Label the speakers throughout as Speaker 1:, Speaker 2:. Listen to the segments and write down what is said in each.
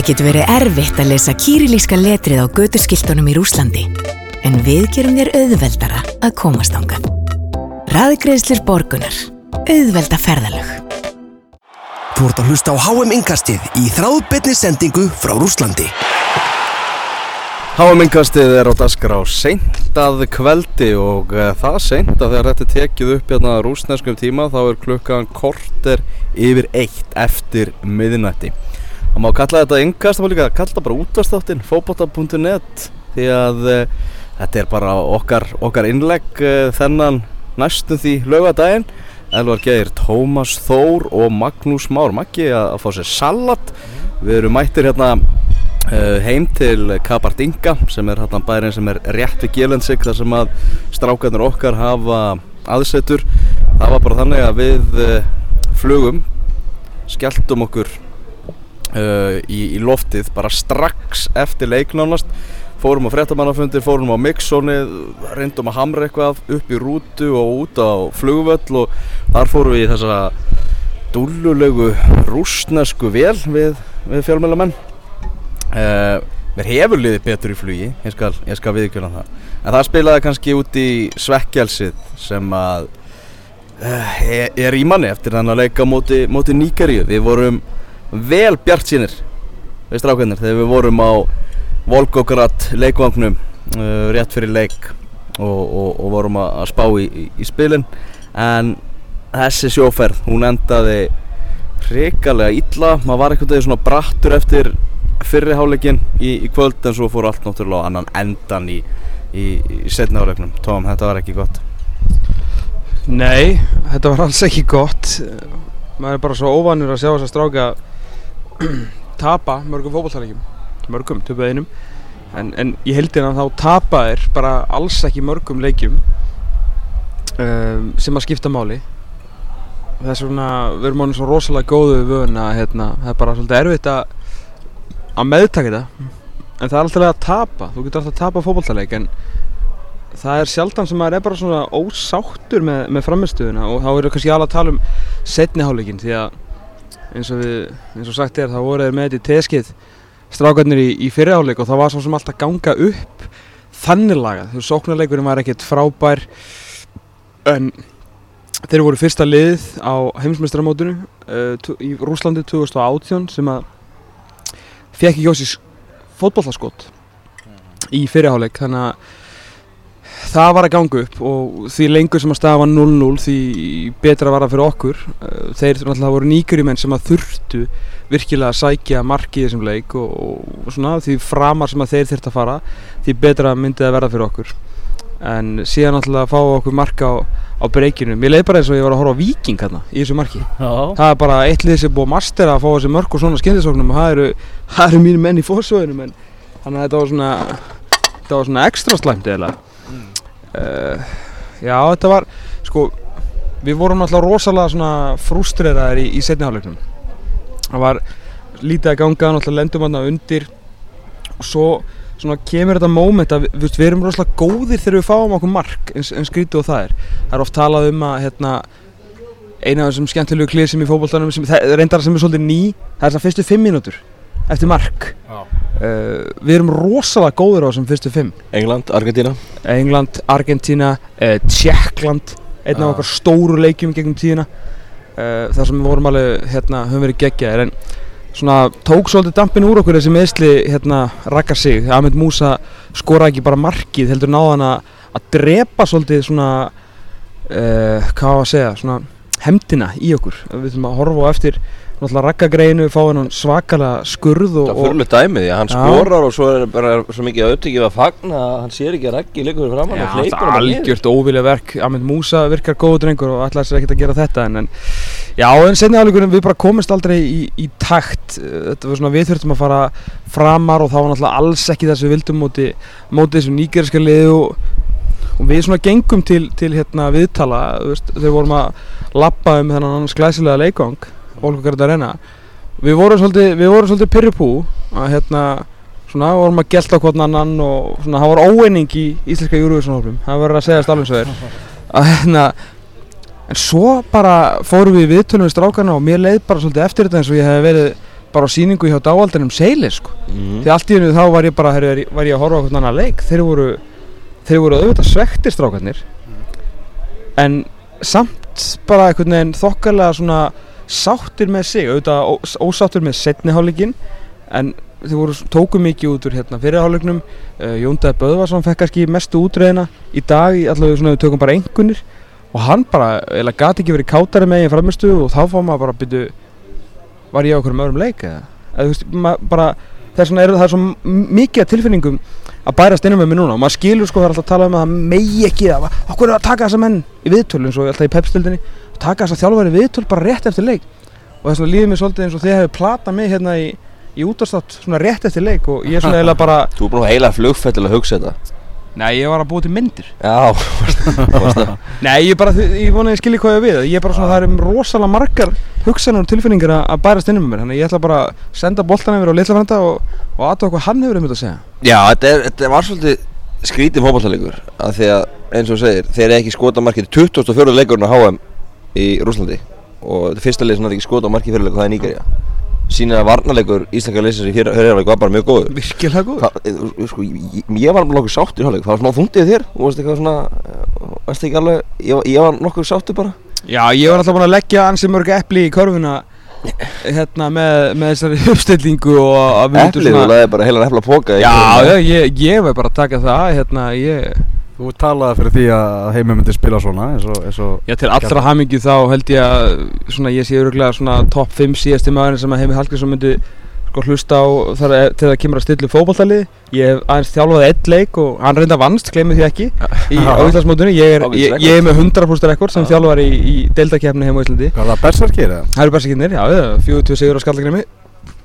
Speaker 1: Það getur verið erfitt að lesa kýrilíska letrið á götuskiltunum í Rúslandi. En við gerum þér auðveldara að komast ángað. Raðgreðslir borgunar. Auðvelda ferðalög.
Speaker 2: Þú ert að hlusta á HM Ingastið í þráðbyrni sendingu frá Rúslandi.
Speaker 3: Háamengastið er á daskar á seintað kveldi og uh, það seint að þegar þetta er tekið upp hérna á rúsneskum tíma þá er klukkan korter yfir eitt eftir miðinætti. Það má kalla þetta yngast, það má líka kalla þetta bara útvastáttin, fókbóta.net því að uh, þetta er bara okkar, okkar innlegg uh, þennan næstum því laugadaginn. Elvar Geir, Tómas Þór og Magnús Már Maggi að, að fá sér salat. Við erum mættir hérna uh, heim til Kabardinga sem er hérna bærin sem er rétt við Gjelensik þar sem að strákarnir okkar hafa aðsetur. Það var bara þannig að við flugum, skelltum okkur uh, í, í loftið bara strax eftir leiknánast fórum á fréttamannafundir, fórum á mixóni reyndum að hamra eitthvað upp í rútu og út á flugvöll og þar fórum við í þessa dúllulegu rúsnesku vel við, við fjölmjölamenn uh, mér hefur liðið betur í flugi ég skal, skal viðkjöna það. En það spilaði kannski út í svekkjálsið sem að uh, er, í manni eftir þannig að leika móti, móti Níkaríu við vorum vel bjart sínir við strákennir þegar við vorum á Volgograd leikvagnum uh, rétt fyrir leik og, og, og vorum að spá í, í, í spilin. En þessi sjóferð hún endaði hrikalega illa. Maður var eitthvað svona brattur eftir fyrriháleikin í, í kvöld en svo fór allt náttúrulega annan endan í, í setnaháleiknum Tóm, þetta var ekki gott.
Speaker 4: Nei, þetta var alls ekki gott. Maður er bara svo óvanur að sjá þess að stráka tapa mörgum fókbaltalegjum mörgum, töpu einum. En, en ég heldi að þá tapa er bara alls ekki mörgum leikjum um, sem að skipta máli. Það er svona, við erum ánum svo rosalega góðu við vöðun að hérna, það er bara svolítið erfitt að að meðtaka þetta. En það er alltaf að tapa, þú getur alltaf að tapa fókbaltaleik en það er sjaldan sem maður er bara svona ósáttur með, með framistuðuna og þá eru kannski alveg að tala um setniháleikin því að eins og, við, eins og sagt er þá voru þeir með þetta í teskið strákarnir í, í fyrirháleik og það var svo sem alltaf ganga upp þannig lagað, þú sóknarleikurinn var ekkert frábær en þeir voru fyrsta lið á heimsmeistaramótinu uh, í Rúslandi 2018 sem að fekk ekki jósis fótbollaskott í fyrirháleik þannig að það var að ganga upp og því lengur sem að staða var 0-0 því betra var það fyrir okkur. Uh, þeir náttúrulega voru nýkjur í menn sem að þurftu virkilega að sækja marki í þessum leik og, og svona því framar sem að þeir þurft að fara því betra myndið að verða fyrir okkur. En síðan náttúrulega að fá okkur marka á, á breykinu mér leið bara eins og ég var að horfa á viking hérna í þessu marki.
Speaker 3: Já.
Speaker 4: það er bara eitt lið sem búið að mastera að fá þessi mörk og svona skyndisóknum og það eru, það eru mínu menn í fórsöðunum en þannig að þetta var svona þetta var svona ekstra slæmt eða uh, já þetta var sko við vorum alltaf rosalega svona frústreraðir í, í setniháleiknum það var lítið að ganga náttúrulega lendum hann undir. Og svo svona kemur þetta móment að við, við erum rosalega góðir þegar við fáum okkur mark eins, eins skrítið og það er. Það er oft talað um að hérna, eina af þessum skemmtilegu klísum í fókbóltanum reyndar sem er svolítið ný það er það fyrstu fimm mínútur eftir mark. Uh, við erum rosalega góðir á þessum fyrstu fimm.
Speaker 5: England, Argentina?
Speaker 4: England, Argentina, uh, Tjekkland einn af
Speaker 5: Já.
Speaker 4: okkar stóru leikjum gegnum tíðina. Uh, þar sem við vorum alveg hérna, höfum verið geggjaðir. En svona tók svolítið dampin úr okkur þessi meðsli hérna rakka sig. Ahmed Musa skoraði ekki bara markið heldur náðan að, að drepa svolítið svona uh, hvað á að segja svona hemdina í okkur. Við þurfum að horfa á eftir náttúrulega rakkagreinu fá hennan svakalega skurð og,
Speaker 5: Það fyrir með dæmið að hann
Speaker 4: Já.
Speaker 5: skorar og svo er bara svo mikið að fagna að hann sér ekki að reggi leikur fyrir
Speaker 4: Já, þetta
Speaker 5: hann
Speaker 4: er
Speaker 5: bara niður.
Speaker 4: algjört óvilja verk Ahmed Musa virkar góðu drengur og ætlaði sér ekkert að gera þetta en, en já, en senni áleikurinn við bara komist aldrei í, í takt þetta var svona við þurftum að fara framar og það var náttúrulega alls ekki þess að við vildum móti, móti þessu nýgerska liði og, og við svona gengum til, til hérna viðtala veist, þegar vorum að lappa um þennan annars glæsilega leikang Volkogarð Arena við vorum svolítið, við vorum svolítið pyrrupú að hérna svona vorum að gelta hvern annan og svona það var óeining í íslenska Eurovision-hóflum það verður að svo er. Að hérna en svo bara fórum við í viðtölum við strákarna og mér leið bara svolítið eftir þetta eins og ég hef verið bara á síningu hjá dáaldinum Seilir sko.
Speaker 5: Mhm.
Speaker 4: því allt í hennu þá var ég bara, herri, var ég að horfa hvernig annar leik. Þeir voru, þeir voru auðvitað svektir strákarnir. En samt bara einhvern veginn þokkarlega svona sáttir með sig auðvitað ó- ósáttir með setni hálfleikin en þeir voru, tóku mikið út úr hérna fyrir hálfleiknum. Uh, Jóndaði Böðvarsson fekk kannski mestu útreðina í dag í allavega svona við tökum bara engunir og hann bara, eða gati ekki verið kátari með eigin framistu og þá fá maður bara byrju var ég á okkur um öðrum leik eða, eða veist, bara þess vegna er það er svo mikið tilfinningum að bærast innum með mér núna. Og maður skilur sko það er alltaf að tala um að það megi ekki að okkur er að taka þessa menn í viðtöl? eins og alltaf í pepstildinni taka þessa þjálfari í viðtöl bara rétt eftir leik. Og þess vegna líður mér svolítið eins og þið hefur platað mig hérna í, í útastátt svona rétt eftir leik og ég er svona eiginlega bara
Speaker 5: Þú er búin að heila flugfell til að hugsa þetta.
Speaker 4: Nei ég var að búa til myndir.
Speaker 5: Já,
Speaker 4: nei ég bara ég vona að ég skilji hvað ég við. Ég er bara svona það er rosalega margar hugsanur og tilfinningar að, að bærast innum með mér. Þannig að ég ætla bara að senda boltan yfir á litla frænda og, og aðtöða hvað hann hefur um þetta að segja.
Speaker 5: Já, þetta, er, þetta var svolítið skrítið fótballtalegur af því að eins og segir, þeir ekki skota markið. 24. leikurinn á HM í Rúslandi og þetta fyrsta leið sem það ekki skota markið fyrir leikur, það er Nígerja Sýnir að varnarleikur íslenska leysins í fyrirháleik var bara mjög góður.
Speaker 4: Virkilega góð
Speaker 5: Hva, eh, sko, ég, ég var nokkuð sáttur í hálfleik, það var smá þungtið þér. Og varst eitthvað svona, eh, varst ekki alveg, ég, ég var nokkuð sáttur bara.
Speaker 4: Já, ég var alltaf búin að leggja ansi mörg epli í körfuna hérna með, með þessari uppstillingu og að við myndum
Speaker 5: Eplið, þú laðið bara heilan epla póka
Speaker 4: Já, já, ég, ég var bara að taka það hérna, ég,
Speaker 3: Þú talaði fyrir því að heimi myndi spila svona eins og, eins og
Speaker 4: já, til allra hamingju þá held ég að svona, ég sé öruglega svona topp 5 síðasti maðurinn sem að Heimi Hallgrímsson myndi sko hlusta á þar að, til það kemur að stillu fótballtalið ég hef aðeins þjálfaði eitt leik og hann reynda vannst, glemir því ekki í ávíðlagsmótunni, ég, er- ég, ég er með 100% rekord sem þjálfari í, í deildakefni heim á Íslandi.
Speaker 3: Hvað er það bersarkir eða?
Speaker 4: Það eru berserkirnir, já, já, 40 sigur á skallagrimi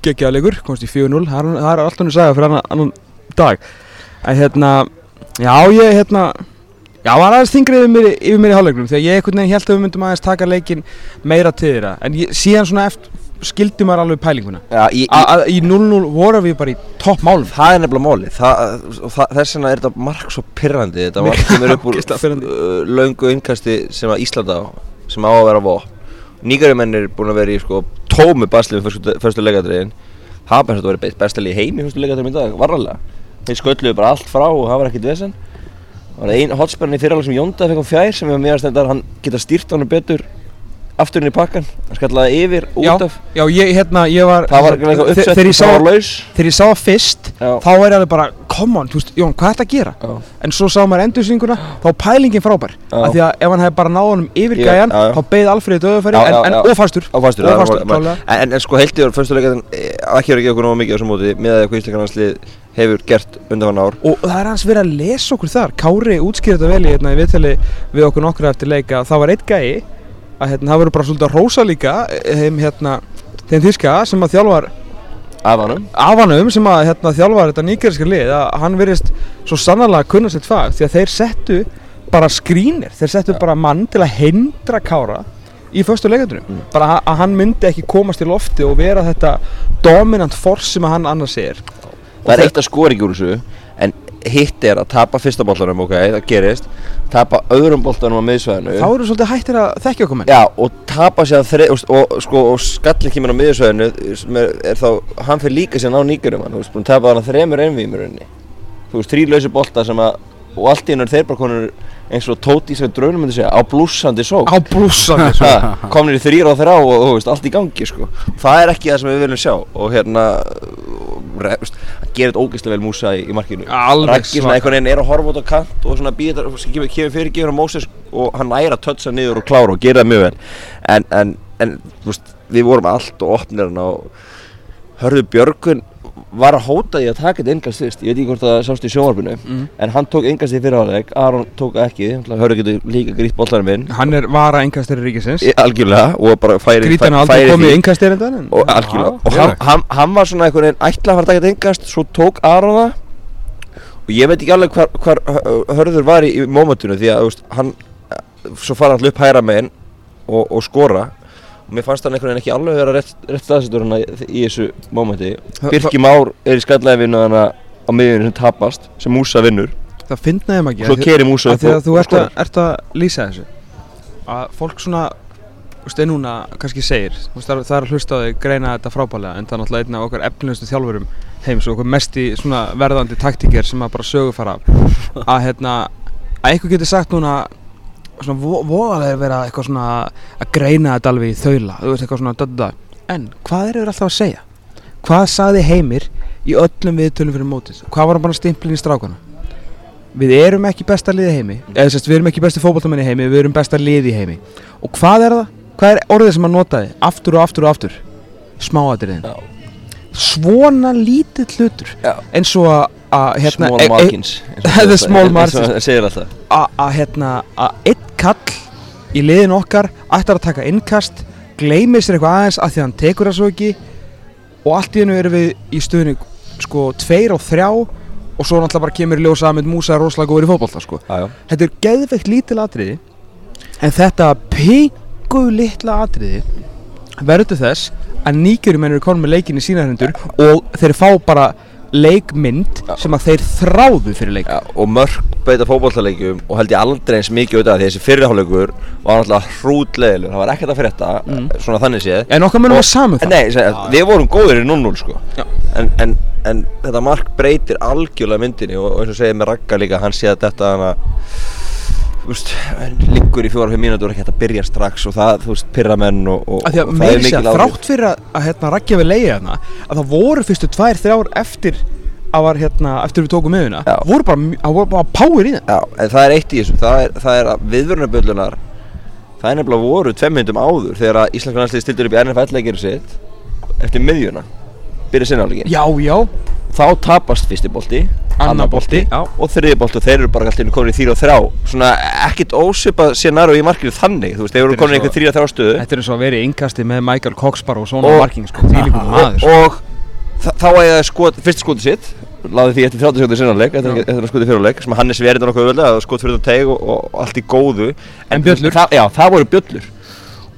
Speaker 4: geggjaða leikur, komst í 4-0 það er- er alltaf nú saga fyrir annan, annan dag. En hérna, já ég hérna já, var aðeins þingri yfir mér, yfir mér í hálfleiknum því að ég einhvern veginn held að við myndum aðeins taka leikin meira til þeirra, en ég, síðan svona eftir skildi maður alveg pælinguna.
Speaker 5: Já, ég,
Speaker 4: A, að, í 0-0 vorum við bara í topp málum.
Speaker 5: Það er nefnilega það, Þess vegna er þetta mark svo pirrandi Þetta mark kemur upp úr
Speaker 4: Ógeðslega pirrandi.
Speaker 5: uh, löngu innkasti sem að Ísland á sem á að vera vó Nýgarjumenn er búin að vera í sko tómi basli um fyrstu, leikadriðin Það er bara þetta verið bestalið í heimi fyrstu leikadriðin í dag, varralega Þeir skölluðu bara allt frá og það var ekkert vesen. Það var ein hotspærni fyrirlega sem Jónda fekk á fjær sem við mér að stendar hann geta stýrt hann betur afturinn í pakkan hann skallaði yfir út
Speaker 4: já,
Speaker 5: af.
Speaker 4: já, ég hérna, ég var
Speaker 5: það var eitthvað uppsett það var laus.
Speaker 4: þegar ég sá það fyrst
Speaker 5: Já.
Speaker 4: þá er ég alveg bara, come on, veist, Jón, hvað er þetta að gera?
Speaker 5: Já.
Speaker 4: en svo sá maður endursýninguna þá pælingin frábær. Af því að ef hann hefði bara náð honum yfir gæjan þá beigð Alfreð döðufæri en, en ofastur
Speaker 5: en, en sko heiltíður fyrstuleikadin ekki verið að gefa okkur náðu mikið á þessum móti með að hvað íslengarnarslið hefur gert undan ár.
Speaker 4: Og það er hans verið að lesa okkur þar. Kári útskýrði þetta vel í hérna, viðtali við okkur nokkru eftir leika það var eitt gæi að hérna, það verður bara svolítið að rósa líka þeim hérna þeim þíska sem að þjálfar
Speaker 5: af hannum
Speaker 4: afanum sem að hérna, þjálfar þetta nýgeriska lið að hann verist svo sannarlega kunna sitt fag því að þeir settu bara skrínir þeir settu bara mann til að hindra Kára í förstu leikandunum bara að- hann myndi ekki komast í lofti og vera þetta dominant force sem að hann annars er.
Speaker 5: Það er eitt að skora ekki úr þessu hitt er að tapa fyrsta boltanum ok, það gerist tapa öðrum boltanum á miðsvæðinu.
Speaker 4: Þá eru svolítið hættir að þekkja okkur menn.
Speaker 5: Já, og tapa sér að þre, og, og, sko, og skallin kemur á miðsvæðinu er, er þá, hann fyrir líka sér ná nýgjörum hann, þú veist, búin að tapa hann að þremur einvímurinni þú veist, þrýlausi bolta sem að og allt í hennu er þeir bara konur eins og Tóti sem draunum myndi segja, á blúsandi sók
Speaker 4: á blúsandi.
Speaker 5: Ha, komnir í þrýra og þrjá og þú veist, allt í gangi sko. það er ekki það sem við viljum sjá og hérna hann gerir ógeðslega vel Músa í, í markinu Raggi svona einhvern veginn er að horfa út á kant og svona býða þetta, kemur, kemur fyrir gefur á Móses og hann næra að tötsa niður og klára og gera það mjög vel en, en, en veist, við vorum allt og opnir hann og hörðu Björgun var að hóta því að taka þetta engast fyrst. Ég veit ekki hvort það sást í sjónvarpinu
Speaker 4: Mm.
Speaker 5: en hann tók engast í fyrirháleik Aron tók ekki, hörðu getur líka grýtt bollarinn minn
Speaker 4: hann er vara einhverstari ríkisins.
Speaker 5: Í- algjörlega og bara færi
Speaker 4: grítan aldrei
Speaker 5: færi
Speaker 4: komið einhverstari en
Speaker 5: og algjörlega.
Speaker 3: Já,
Speaker 5: og hann, hann, hann var svona einhvern veginn ætla að fara að taka þetta engast svo tók Aron það. Og ég veit ekki alveg hvar, hvar hö- hörður var í, í mómentinu því að veist, hann svo fara hann upp hæra megin og, og skora og mér fannst hann einhvern veginn ekki alveg vera rétt, rétt staðsettur hann í, í þessu mómenti. Birki Már er í skallæði vinnu hann á miðjunni sem tapast sem Músa vinnur.
Speaker 4: Það finnaði maður
Speaker 5: og svo
Speaker 4: ekki
Speaker 5: keri Músa upp
Speaker 4: því
Speaker 5: og-
Speaker 4: þú ert að, ert að lýsa þessu. Að fólk svona er núna kannski segir, það er- að hlusta á þig greina þetta frábælega, en það er náttúrulega einn af okkar efnilegustu þjálfurum heims og okkur mesti svona verðandi taktíker sem að bara sögu fara að hérna, að eitthvað getur sagt núna svona vo- voðalega vera eitthvað svona að greina þetta alveg í þaula, þú veist, eitthvað svona da, da, da. en hvað eru þeir alltaf að segja? Hvað saði Heimir í öllum viðtölum fyrir mótið? Hvað var hann bara stimplin í strákana? Við erum ekki besta liði heimi eða sérst, við erum ekki besti fótballtamenn í heimi við erum besta liði heimi og hvað er það? Hvað er orðið sem hann notaði? Aftur og aftur og aftur Smáatriðin. Svona lítill hlutur eins og að- hérna,
Speaker 5: Small
Speaker 4: e- e-
Speaker 5: margins
Speaker 4: að hérna að einn kall í liðin okkar ætlar að taka innkast gleymir sér eitthvað aðeins að því að hann tekur það svo ekki og allt í hennu erum við í stöðinu sko tveir og þrjá og svo náttúrulega bara kemur í ljósa að með Músa er rosalega góður í fótbolta sko.
Speaker 5: Já, já.
Speaker 4: Þetta er geðveikt lítil atriði en þetta pingu litla atriði verður þess að nýgjörumenn eru konum með leikin í sína hendur og þeir fá bara leikmynd
Speaker 5: Já.
Speaker 4: sem að þeir þráðu fyrir leik.
Speaker 5: Já, og mörg beita fótballtaleikjum og held ég aldrei eins mikið auðvitað því þessi fyrirháleikur var náttúrulega hrútleðilur það var ekkert að frétta,
Speaker 4: Mm.
Speaker 5: svona þannig séð.
Speaker 4: En okkar munum
Speaker 5: Og-
Speaker 4: að samu það.
Speaker 5: Nei, ég segi, við vorum góðir í 0-0 sko. En, en, en þetta mark breytir algjörlega myndinni og, og eins og segir með Ragga líka hann sé að þetta hana veist, liggur í fjóra-fimm mínútur og ekki hægt að byrja strax og það, þú veist, pyrra menn og, og, og það er mikil áhrif.
Speaker 4: þrátt fyrir að, að hérna raggja við leiði hérna að það voru fyrstu tvær, þrjár eftir að var hérna, eftir við tókum miðuna
Speaker 5: Já.
Speaker 4: voru bara, að voru bara power í það
Speaker 5: Já, en það er eitt í þessu, það er, það er að viðvörunarbjöllunar það er nefnilega voru tveim myndum áður þegar að Íslandska landslið stildur upp í NFL-leikir sitt eftir miðjuna byrja sinnáleikin
Speaker 4: já, já,
Speaker 5: þá tapast fyrsti bolti
Speaker 4: Annar bolti, já.
Speaker 5: og þriði bolti. Og þeir eru bara alltaf komin í þrjá og þrjá. Svona ekkit ósipað scenario í markinu þannig þú veist, þeir eru
Speaker 4: er
Speaker 5: komin í einhver þrjá þrjá stöðu.
Speaker 4: Þetta er eins og að vera í innkasti með Michael Cox bara og svona
Speaker 5: Og-
Speaker 4: marking sko, því líkum maður sko.
Speaker 5: og þá að ég skot, fyrst skotið sitt. Laði því eftir 30 sekundar sinnanleik eftir, skotið fyrirleik sem Hannes verið nokkuð auðvitað skot fyrir það teig og, og allt í góðu.
Speaker 4: En bjöllur?
Speaker 5: já, það voru bjöllur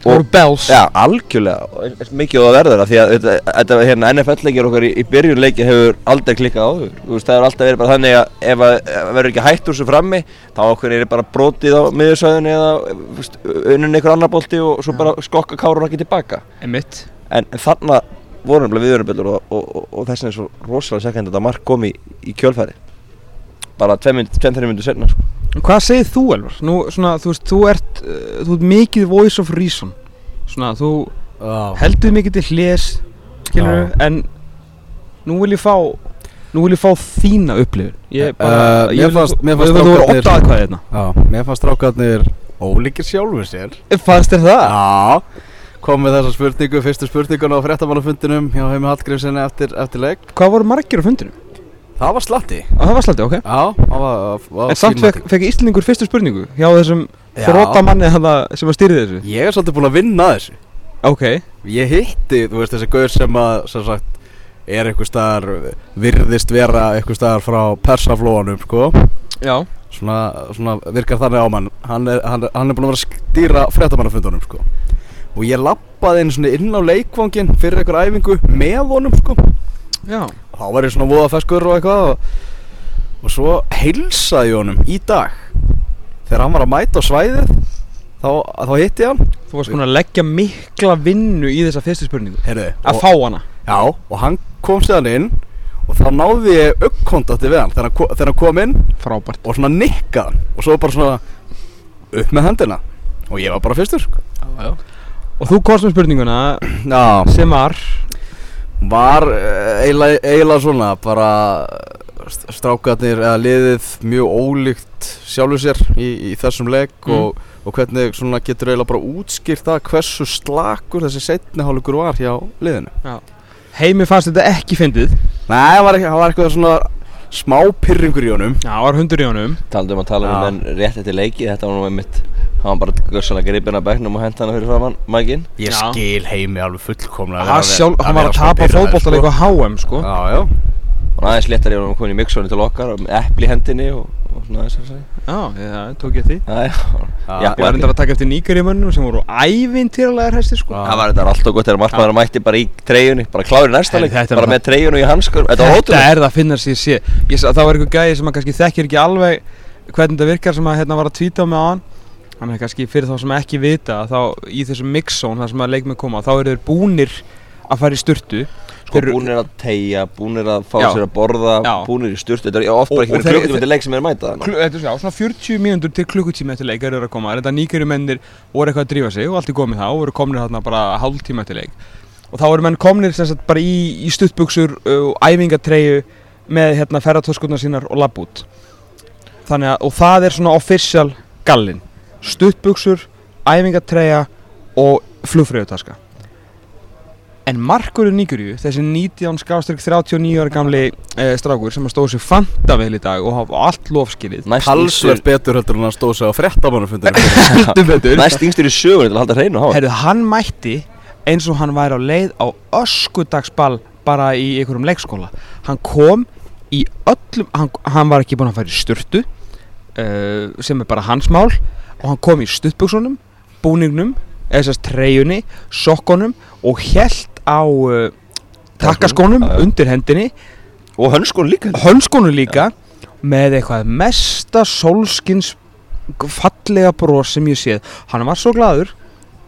Speaker 4: það voru bells?
Speaker 5: Já, algjörlega, mikið og það verður af því að þetta, hérna, NFL-leikir okkar í, í byrjunleiki hefur aldrei klikkað áður Þú veist, það hefur alltaf verið bara þannig að ef að ef verður ekki hætt úr þessu frammi þá okkur er bara brotið á miðursvæðinu eða unnun einhver annar bolti og svo bara skokka kárur ekki tilbaka.
Speaker 4: Einmitt.
Speaker 5: En, en þarna voru nefnilega viðurinn og, og, og, og þess vegna er svo rosalega sekund að þetta mark kom í, í kjölfæri bara 2-3 minnur senna sko.
Speaker 4: Hvað segir þú Elvar? Nú, svona, þú veist, þú ert uh, þú ert mikið voice of reason svona, þú heldur mikið til hljés
Speaker 3: Já.
Speaker 4: en nú vil ég fá nú vil ég fá þína upplifun ég bara,
Speaker 3: Eh,
Speaker 4: ég
Speaker 3: mér fannst- mér fannst strákarnir-
Speaker 4: hérna
Speaker 3: mér fannst strákarnir ólíkir sjálfur sér
Speaker 4: fannst þér það?
Speaker 3: Já Kom með þessa spurningu, fyrstu spurninguna á fréttamannafundinum hjá Heimi Hallgrímsinni eftir, eftir leik
Speaker 4: hvað voru margir á fundinu?
Speaker 3: Það var slatti
Speaker 4: Á, það var svolítið, ok
Speaker 3: Já, það var, var
Speaker 4: en samt fekk, fekk Íslandingur fyrstu spurningu hjá þessum
Speaker 3: Já.
Speaker 4: þróta manni sem að stýrði þessu
Speaker 3: Ég er svolítið búinn að vinna þessu
Speaker 4: ok,
Speaker 3: Ég hitti, þú veist, þessi gaur sem að, sem sagt, er eitthvað staðar, virðist vera eitthvað staðar frá persaflóanum, sko.
Speaker 4: já
Speaker 3: Svona, svona virkar þannig á mann. Hann er, hann, er- hann er búinn að vera að stýra fréttamannafundunum, sko. Og ég lappaði einu svona inn á leikvangin fyrir einhver æfingu með honum, sko.
Speaker 4: já,
Speaker 3: Þá var ég svona voðafeskur og eitthvað og, og svo heilsaði ég honum í dag. Þegar hann var að mæta á svæðið, þá, þá hitti ég hann.
Speaker 4: þú varst konar að leggja mikla vinnu í þessa fyrstu spurningu.
Speaker 3: Heyrðu,
Speaker 4: að
Speaker 3: og-
Speaker 4: fá hana.
Speaker 3: Já, og hann kom síðan inn og þá náði ég uppkontatti við hann þegar hann, ko þegar hann kom inn
Speaker 4: frábært.
Speaker 3: og svona nikkað hann. Og svo bara svona upp með hendina. Og ég var bara fyrstur sko.
Speaker 4: og þú komst með spurninguna
Speaker 3: Já,
Speaker 4: sem var
Speaker 3: var eh, eiginlega, eiginlega svona bara st- strákarnir eða liðið mjög ólíkt sjálfu sér í, í þessum leik
Speaker 4: Mm.
Speaker 3: og, og hvernig svona getur eiginlega bara útskýrt það hversu slakur þessi setni hálfleikur var hjá liðinu?
Speaker 4: Heimi fannst þetta ekki fyndið.
Speaker 3: Nei, það var, ekki- það var eitthvað svona smá pyrringur í honum.
Speaker 4: Já, það var hundur í honum.
Speaker 5: Talandi um að tala
Speaker 3: Já.
Speaker 5: um menn rétt eftir leiki Þetta var nú einmitt Hann var bara gössalega gripinn að bekknum og hent hana fyrir framann mækinn
Speaker 3: Ég skil heimi alveg fullkomlega
Speaker 4: hann, sjálf, hann var að tapa fótbollaleik á HM sko.
Speaker 3: Já, já.
Speaker 5: Og aðeins léttar ég var komin í mixónu til okkar og með epli í hendinni og, og svona aðeins að segja.
Speaker 4: Já, já, tók ég því.
Speaker 5: Já, já.
Speaker 4: Ég var reyndar að taka eftir nýgarjumönnum sem voru ævintýralega hræstir sko.
Speaker 5: Það var þetta alltaf gott þegar markmaður mætti bara í treyjunni Bara klári næsta leik
Speaker 4: þetta er
Speaker 5: Bara
Speaker 4: það-
Speaker 5: með
Speaker 4: hérna Þannig að kannski fyrir þá sem ekki vita þá í þessum mixzone þar sem að leikmenn koma þá eru þeir búnir að fara í sturtu.
Speaker 5: Sko
Speaker 4: Þeir eru-
Speaker 5: búnir að tegja, búnir að fá
Speaker 4: Já.
Speaker 5: sér að borða,
Speaker 4: Já.
Speaker 5: búnir í sturt Þetta er oft
Speaker 4: Og-
Speaker 5: bara ekki verið klukkutíma til leik sem er að mæta þannig
Speaker 4: Klu, Þetta er svona 40 mínútur til klukkutíma eftir leik eru að koma. Þetta nýgjöru mennir voru eitthvað að drífa sig og allt er komið það og voru komnir þarna bara hálftíma eftir leik. Og þá eru menn komnir sagt bara í, í stuttbuxur uh, og æfingatreyju með hérna ferratöskurnar sínar og labb út þannig að og það er svona official gallin stuttbuxur, æfingatreyja og flugfröðutaska en markurinn nýgjöru þessi 19 skástrík 39 ára gamli e, strákur sem að stóð sér fanta vel í dag og hafa allt lofskilið.
Speaker 5: Næst
Speaker 3: Talsvert betur heldur en hann stóð sig á
Speaker 4: betur.
Speaker 5: Næst yngstur í sögunni til að halda hreinu á
Speaker 4: Herðu, hann mætti eins og hann væri á leið á öskudagsball bara í einhverjum leikskóla. Hann kom í öllum, hann, hann var ekki búinn að fara í sturtu uh, sem er bara hans mál og hann kom í stuttbuksunum, búningnum eða þess treyjunni, sokkonum og helt á uh, takkaskónum undir hendinni.
Speaker 5: Og hönskun líka.
Speaker 4: Hönskónu líka með eitthvað mesta sólskins fallega bros sem ég séð. Hann var svo gladur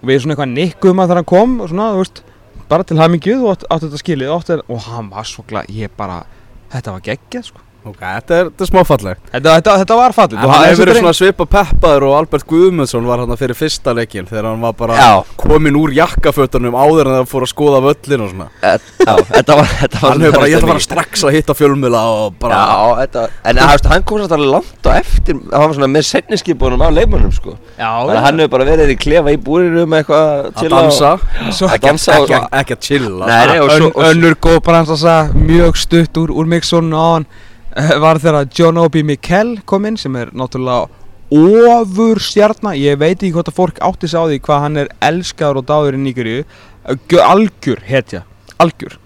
Speaker 4: við svona eitthvað nikkuðum að þegar hann kom og svona, þú veist, bara til hamingjuð og átt, þetta skilið og, og hann var svo glad, ég bara þetta var geggjað sko
Speaker 3: Ok, þetta er, þetta er smáfallegt
Speaker 4: þetta, þetta, þetta var fallið
Speaker 3: En hann hefur verið svona svipa peppaður og Albert Guðmundsson var hann fyrir fyrsta leikin þegar hann var bara
Speaker 5: Já.
Speaker 3: komin úr jakkafötunum áður en það fór að skoða völlin og svona.
Speaker 5: Já, þetta var Þetta var
Speaker 3: Hann hefur bara, ég ætla bara strax að hitta fjölmjöla og bara
Speaker 5: Já, þetta En þú veist, hann kom svolítið alveg langt á eftir. Hann var svona með setniskipunum af leikmönnum sko.
Speaker 4: Já,
Speaker 5: Þannig að hann hefur bara verið í klefa í búrinu með eitthvað
Speaker 3: að
Speaker 5: chilla
Speaker 3: dansa.
Speaker 5: Og-
Speaker 4: Svo-
Speaker 5: Að dansa og
Speaker 3: ekki, ekki að chilla.
Speaker 5: Nei, nei, og svo og svo-
Speaker 4: önnur góð bransa mjög stutt úr, úr mixun á hann var þegar John Obi Mikkel kom inn sem er náttúrulega ofur stjarnar ég veit ekki hvort að fólk átti sig á því hvað hann er elskaður og dáður í uh, algjör hetja algjör.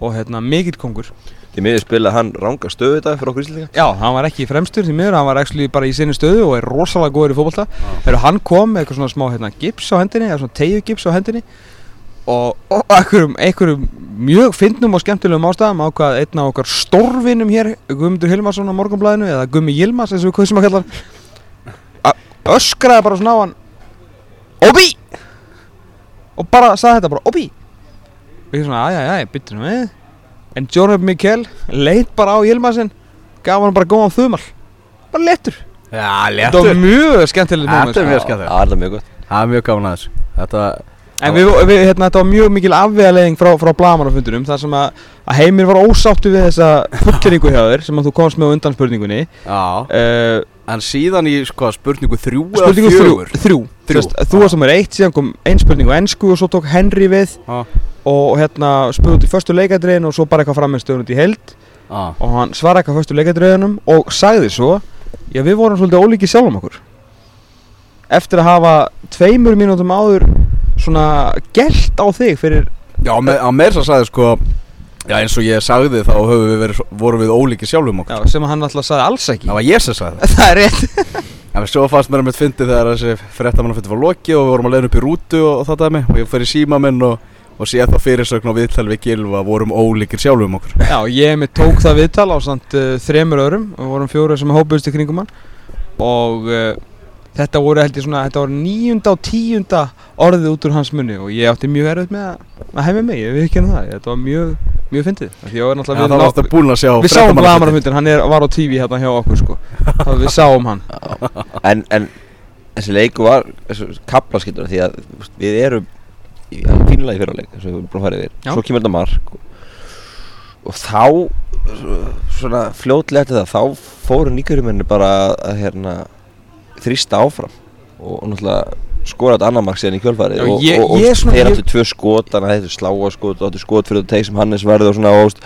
Speaker 4: Og hérna mikill kongur.
Speaker 5: Því miður spila hann ranga stöðu þetta fyrir okkur íslendinga.
Speaker 4: Já, hann var ekki fremstur því miður, hann var actually bara í sinni stöðu og er rosalega góður í fótbolta. Þegar hann kom með eitthvað svona smá hérna, gips á hendinni eða svona tegju gips á hendinni og, og einhverjum, einhverjum mjög fyndnum og skemmtilegum ástæðum ákvað einn af okkar stórvinum hér Guðmundur Hilmarsson á morgunblæðinu eða Gummi Yilmaz eins og við kvöðsum að kalla hann öskraði bara svona á hann Obi! Og bara sagði þetta bara Obi! Og ég svona aðja, byttu nú við. En Jonah Mikkel leit bara á Yilmazin gaf hann bara góðan þumal. Bara letur
Speaker 3: Já,
Speaker 4: þetta var mjög skemmtilegt moment,
Speaker 3: Þetta er
Speaker 4: sko.
Speaker 3: mjög
Speaker 5: gott.
Speaker 3: Það er mjög gaman að þessu. Þetta,
Speaker 4: En við, við, hérna, þetta var mjög mikil afvegaleiðing frá, frá blagamannafundunum þar sem að, að Heimir var ósáttu við þessa fullkeringu hjá þér sem að þú komst með á undan spurningunni.
Speaker 3: Já.
Speaker 4: Uh,
Speaker 3: En síðan í, sko, spurningu þrjú
Speaker 4: Spurningu
Speaker 3: eða
Speaker 4: þrjú,
Speaker 3: fjögur?
Speaker 4: þrjú.
Speaker 3: Þrjú,
Speaker 4: Sest, Þú varst nummer eitt, síðan kom ein spurning á ennsku og svo tók Henry við
Speaker 3: Já.
Speaker 4: og hérna spurði út í förstu leikadriðin og svo bara eitthvað frammeðstöðun út í held
Speaker 3: Já,
Speaker 4: og hann svaraði eitthvað förstu leikadriðinum og sagði svo Já, við vorum svolítið ólíki sjálfum okkur. Eftir að hafa tveimur mínútum áður svona gelt á þig fyrir
Speaker 3: já með, á meir svo sagði, sko Já, eins og ég sagði þá höfum við verið, vorum við ólíki sjálfum okkur.
Speaker 4: Já, sem að hann alltaf sagði alls ekki.
Speaker 3: Það var ég sem sagði það.
Speaker 4: Það er rétt.
Speaker 3: En svo fannst mér að mitt fyndi þegar þessi fréttamannafundi var loki og við vorum að leiða upp í rútu og, og það dæmi. Og ég í síma minn og, og sé þá fyrirsögn og viðtal við Gilva vorum ólíkir sjálfum okkur.
Speaker 4: Já, ég með tók það viðtal á samt uh, þremur öðrum. Og vorum fjóra sem hópuðist í kringum hann. Og uh, þetta voru held ég svona, þetta voru níunda og tíunda orðið út úr hans munni og ég átti mjög erfitt með að, að hefja mig, ég við ekki það, þetta var mjög, mjög fyndið. Af Því ég var
Speaker 3: Já,
Speaker 4: náttúrulega
Speaker 3: það var aftur búin að sjá
Speaker 4: Við sáum blagamannafundin, hann er, var á tífi hérna hjá okkur sko. Það við sáum hann.
Speaker 5: En, en þessi leiku var kaplaskildur því að við erum í fínulegi fyrirleik eins og við erum búin að fara yfir. Svo kemur þetta mark og, og þá svona fljótlega eftir það þá fóru nýgjörumenni bara að hérna þrýsta áfram og, og náttúrulega skora þetta annar mark síðan í kjölfarið og,
Speaker 4: ég-
Speaker 5: og, og þeir áttu tvö skot þannig að þetta sláa skot og áttu skot fyrir þeir sem Hannes verði og svona og,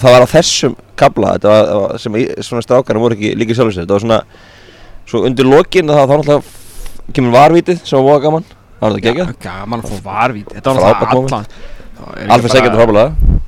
Speaker 5: það var á þessum kabla þetta var, það sem svona strákarnir voru ekki líka sér þetta var svona svo undir lokin þá náttúrulega kemur varvítið sem var voða gaman það var þetta geggjað
Speaker 4: Gaman að fá varvít, þetta var náttúrulega allan
Speaker 5: Alfred Segjandi frábælega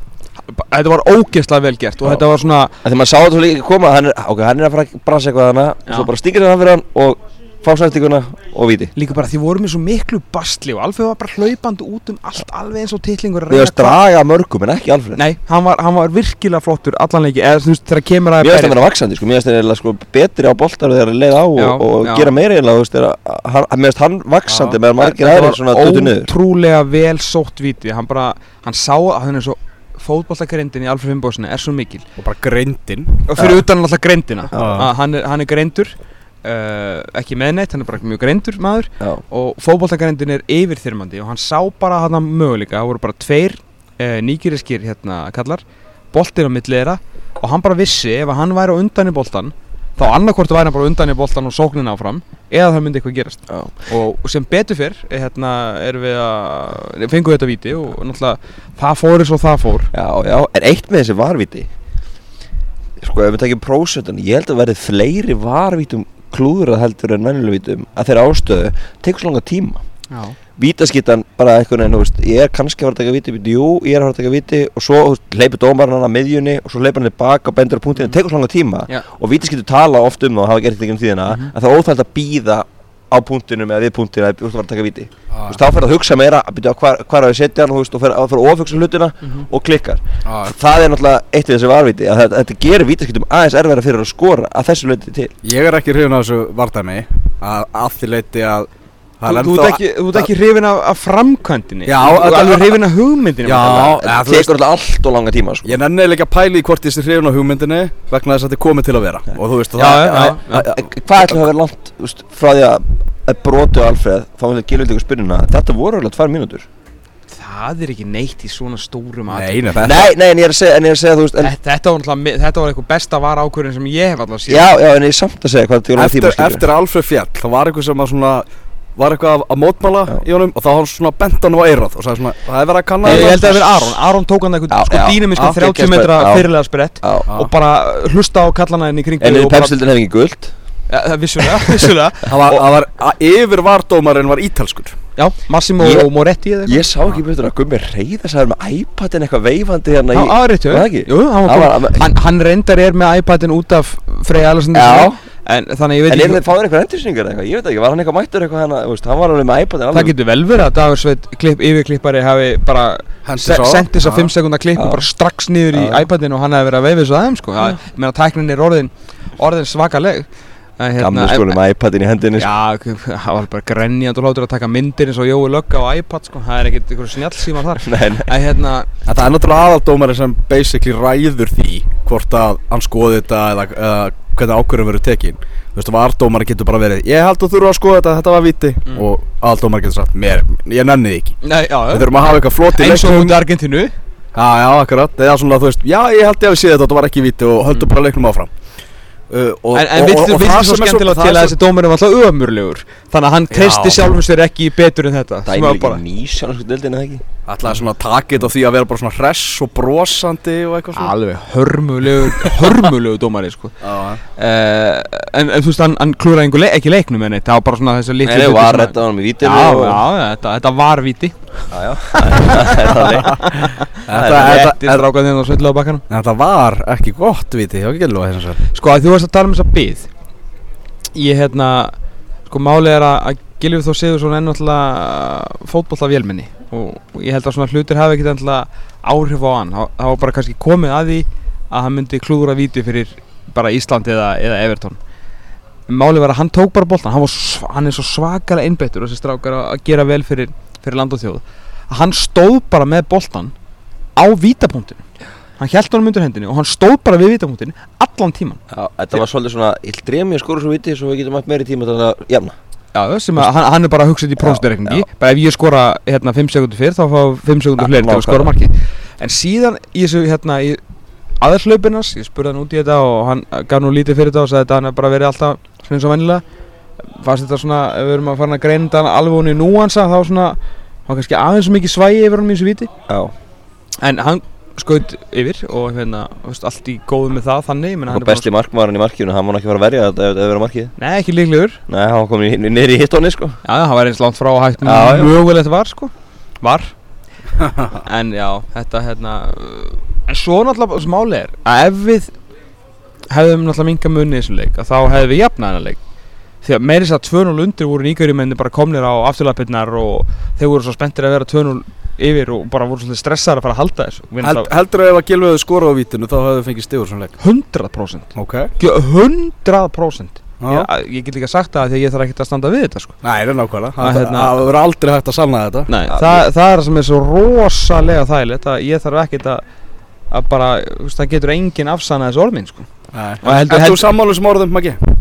Speaker 4: Þetta var ógeðslega vel gert og
Speaker 5: Já.
Speaker 4: þetta var svona
Speaker 5: þegar maður sá þetta svo líka koma hann er, ok, hann er að fara að brasa eitthvað
Speaker 4: Já.
Speaker 5: Svo bara stingir hann fyrir hann og fásættinguna og víti.
Speaker 4: Líka bara því vorum við svo miklu bastli og Alfred var bara hlaupandi út um allt alveg eins og titlingur
Speaker 5: Við varst draga mörgum en ekki Alfred
Speaker 4: Nei, hann var, hann var virkilega flottur allan leiki eða þú veist þegar kemur að
Speaker 5: Mér finnst það að vera vaksandi sko, mér finnst það sko betri á boltar þegar það leið á
Speaker 4: Já,
Speaker 5: og, og
Speaker 4: já.
Speaker 5: gera meira eiginlega, þú veist, mér finnst hann vaksandi meðan margir aðrir svona dötu niður.
Speaker 4: ótrúlega vel sótt víti. Hann bara, hann sá að hann er svo fótballtakarindin í Alfred Finnbóðsson er svo mikil.
Speaker 3: Og bara greindin.
Speaker 4: Og fyrir utan alltaf greindina.
Speaker 3: Já.
Speaker 4: að hann er, hann er greindur uh, ekki meðneitt, hann er bara mjög greindur maður.
Speaker 5: Já,
Speaker 4: og fótballtakarindin er yfirþyrmandi og hann sá bara hann möguleika. Það voru bara tveir uh, nýgiriskir hérna kallar, boltinn á milli þeirra. Og hann bara vissi ef að hann væri á undan í boltan þá annarkvort væri hann bara undan í boltan og sóknin áfram eða það myndi eitthvað gerast.
Speaker 5: Já,
Speaker 4: og sem betur fyrr hérna erum við að fengum þetta víti og náttúrulega það fór eins og það fór.
Speaker 5: Já, já, en eitt með þessi varvíti Sko, ef við tekjum prósentan, ég held að verði fleiri varvítum klúðrað heldur en venjuleg vítum að þeirra ástöðu tekur svo langa tíma
Speaker 4: Já.
Speaker 5: Vítaskittan bara eitthvað en, þú veist, ég er kannski að fara að taka viti, jú, ég er að fara að taka viti og svo hleypur dómarinn hann að miðjunni og svo hleypur hann tilbaka og bendur á punktinu, mm. tekur svo langa tíma
Speaker 4: Já.
Speaker 5: og vítaskittu tala oft um það og hafa gert þetta um tíðina
Speaker 4: Mhm.
Speaker 5: að það er óþægt að býða á punktinu með við punktinu að þú ert að fara að taka viti þú veist, þá fyrir að hugsa meira, að byrja hvar, hvar á að setja hann veist, og fyrir að ofugsa hlutina
Speaker 4: Mhm.
Speaker 5: og klikkar
Speaker 3: Já.
Speaker 5: það er náttúrulega eitt við þessi varviti að þetta, þetta gerir vítaskittum aðeins erfæra fyrir að skora að þessu leiti til
Speaker 3: Ég er ekki hrifin af þessu vardæmi að, að því leiti að
Speaker 4: Þú,
Speaker 3: er
Speaker 4: ert ekki, þú ert ekki hrifin af, af framkvæmdini
Speaker 3: Já,
Speaker 4: Þú ert
Speaker 3: þetta-
Speaker 4: alveg hrifin af hugmyndinu
Speaker 3: Já,
Speaker 5: það tekur alltaf allt og langa tíma sko.
Speaker 3: Ég nenni eiginlega ekki að pæla í hvort ég sé hrifin á hugmyndinni vegna þess að þetta er komið til að vera. Og þú veist
Speaker 4: Já,
Speaker 3: það,
Speaker 5: hvað ætla að vera langt þú veist, frá því að, brotu Alfreð þá vil ég gilja ykkur spyrjuna þetta voru alveg tvær mínútur.
Speaker 4: Það er ekki neitt í svona stórum atriðum.
Speaker 3: nei, þetta
Speaker 5: nei, nei, en ég er að segja, en ég er að segja veist en,
Speaker 4: Þetta þetta var, þetta var eitthvað besta var ákvörðin sem ég hef alltaf séð.
Speaker 5: Já, já, en ég er samt að segja hvað þetta tíma
Speaker 3: eftir, eftir Alfred Fjall þá var eitthvað sem að svona var eitthvað að- mótmála í honum og þá hann svona bent hann á eirað og sagði svona það er verið að kanna
Speaker 4: Ég, ég
Speaker 3: þetta."
Speaker 4: held að það verið Aron, Aron tók hann eitthvað sko
Speaker 5: já,
Speaker 4: 30
Speaker 5: geggjað
Speaker 4: metra fyrirlega sprett og bara hlusta á kallana henni í kringu
Speaker 5: en pepsildin hef ekki guld
Speaker 4: Ja, það- Vissulega, vissulega.
Speaker 3: Það var, það var að yfir vardómarinn var ítalskur.
Speaker 4: Já, Massimo
Speaker 5: Ég-
Speaker 4: Moretti eða eitthvað?
Speaker 5: ég sá ekki betur að Gummi reyða sæður með iPadin eitthvað veifandi hérna
Speaker 4: Já,
Speaker 5: í
Speaker 4: það er
Speaker 5: það ekki?
Speaker 4: Jú, hann,
Speaker 5: Það
Speaker 4: var kom, hann, hann reyndar er með iPadin út af Frey Alessandur
Speaker 5: Já.
Speaker 4: En þannig ég veit
Speaker 5: en er
Speaker 4: ekki
Speaker 5: þið fáður eitthvað endursynningar eitthvað? Ég veit ekki var hann eitthvað mættur eitthvað hérna þú veist, hann var alveg með iPadin
Speaker 4: Það getur vel verið að Dagur Sveit klipp, yfirklippari hafi bara sendt þess að
Speaker 3: Já.
Speaker 4: 5 sekundar klipp
Speaker 5: Já.
Speaker 4: og bara strax niður í
Speaker 5: Já.
Speaker 4: iPadin og hann hefði verið að veifið svo aðeim sko. Það, ég meina tæknin er orðin, orðin svakaleg En
Speaker 5: gamlu skóli með iPadin í hendinni sko.
Speaker 4: Já, það var bara grenjand og hlótur að taka myndir eins og Jói Lögga á iPad sko. Það er ekkert einhver snjallsímar þar.
Speaker 5: Nei, nei.
Speaker 4: En hérna,
Speaker 3: en það er náttúrulega aðaldómarinn sem basically ræður því hvort að hann skoði þetta eða, eða hvernig ákvörðum verður tekin. Þú veist, vardómarinn getur bara verið ég held að þú þurfa að skoða þetta, þetta var viti
Speaker 4: Mm.
Speaker 3: og aðaldómarinn getur sagt, mér, ég nenni því ekki.
Speaker 4: Nei, já,
Speaker 3: við þurfum að hafa eitthvað flott í
Speaker 4: eins og
Speaker 3: leiknum.
Speaker 4: út í Argentínu.
Speaker 3: Já, já, akkurat, eða svona, þú veist, já, ég held ég að við séð þetta og þetta var ekki víti og höldum bara leiknum áfram uh, og,
Speaker 4: En, en
Speaker 3: og- og- og það
Speaker 4: svo
Speaker 3: sem er
Speaker 4: skemmtilega
Speaker 3: það
Speaker 4: til
Speaker 3: er
Speaker 4: að
Speaker 3: svo-
Speaker 4: þessi dómur er alltaf ömurlegur? Þannig að hann treysti
Speaker 3: Já.
Speaker 4: sjálfum sér ekki betur en þetta var
Speaker 5: líka
Speaker 4: bara-
Speaker 5: nýsjánsku dildin eða ekki?
Speaker 3: Ætlaði svona að taka þetta á því að vera bara svona hress og brosandi og eitthvað svona.
Speaker 4: Alveg hörmulegur, hörmulegur dómari sko.
Speaker 3: Já,
Speaker 4: uh, en, en þú veist, hann, hann klúraði einhver le ekki leiknum en það var bara svona þessi
Speaker 5: nei,
Speaker 4: litlu
Speaker 5: nei,
Speaker 4: hlutir
Speaker 5: var retta hann með
Speaker 4: já, þetta, þetta var víti.
Speaker 5: Já, já. Það er þannig
Speaker 3: Þetta,
Speaker 4: Þetta
Speaker 3: þetta,
Speaker 4: er
Speaker 3: þetta var ekki gott var ekki að
Speaker 4: Sko, að þú varst að tala um þessa byð Ég, hérna Sko, málið er að, að Gilvið Þór Sigursson er náttúrulega fótbolla vélmenni og, og ég held að svona hlutir hafi ekkert náttúrulega áhrif á hann. Það var bara kannski komið að því að hann myndi klúðra víti fyrir bara Ísland eða, eða Everton. Málið var að hann tók bara boltan hann, hann er svo svakalega einbeittur þessi strákar að, að gera vel fyrir, fyrir land og þjóð. Að hann stóð bara með boltan á vítapunktinu hann held honum undir hendinni og hann stóð bara við vítapunktinu allan tíman
Speaker 5: já, þetta var svolítið svona ég dreyja mér skora svo viti svo við getum haft meiri tíma til að jafna.
Speaker 4: Já, sem að hann, hann er bara að hugsa þetta í prófsturreikningi
Speaker 5: já.
Speaker 4: bara ef ég skora hérna 5 sekundur fyrr þá fá 5 sekundur fleiri til að skora marki en síðan í þessu hérna í aðerslaupinas, ég spurði hann út í þetta og hann gaf nú lítið fyrir þetta og sagði þetta hann er bara verið alltaf svona eins og vennilega fannst þetta svona, ef við erum að fara að greina þetta alveg hún í núansa þá svona þá kannski aðeins mikið svægi yfir hann í þessu viti.
Speaker 5: Já.
Speaker 4: En hann skaut yfir og hérna, veist, allt í góðu með það þannig menn,
Speaker 5: og besti markmaðurinn í markinu hann má ekki fara að verja þetta ef þetta verður markið.
Speaker 4: Nei, ekki líklegur.
Speaker 5: Nei, hann komin niður í hittonni sko.
Speaker 4: Já, hann var eins langt frá að hægt
Speaker 5: Já, já.
Speaker 4: mögulegt var sko. Var. En já, þetta hérna En svo náttúrulega smáli er að ef við hefðum náttúrulega minga munni í þessum leik þá hefðum við jafnað hennar leik. Því að meiri þess að 2-0 undir voru nýgærimenni bara komnir á afturlapirnar og þeir voru svo spenntir að vera 2-0 yfir og bara voru svolítið stressaðar að fara að halda þessu
Speaker 3: Held, Heldur ef að Gilvi hefði skorað á vítinu þá hefði fengið stigur svona leik
Speaker 4: 100%
Speaker 3: Ok
Speaker 4: Gjö- 100%
Speaker 3: Já.
Speaker 4: ég, ég get líka sagt það því að ég þarf ekkert að standa við þetta sko.
Speaker 3: Nei, það er nákvæmlega
Speaker 4: Að,
Speaker 3: Það
Speaker 4: hérna-
Speaker 3: verður aldrei hægt að sanna þetta
Speaker 4: Nei, það, það er það sem er svo rosalega þægilegt að ég þarf ekkert að, að bara, það getur enginn afsannað þessu orð mín sko.
Speaker 3: Er þú
Speaker 4: heldur-
Speaker 3: sammálu sem orðum, Maggi?
Speaker 5: Nei,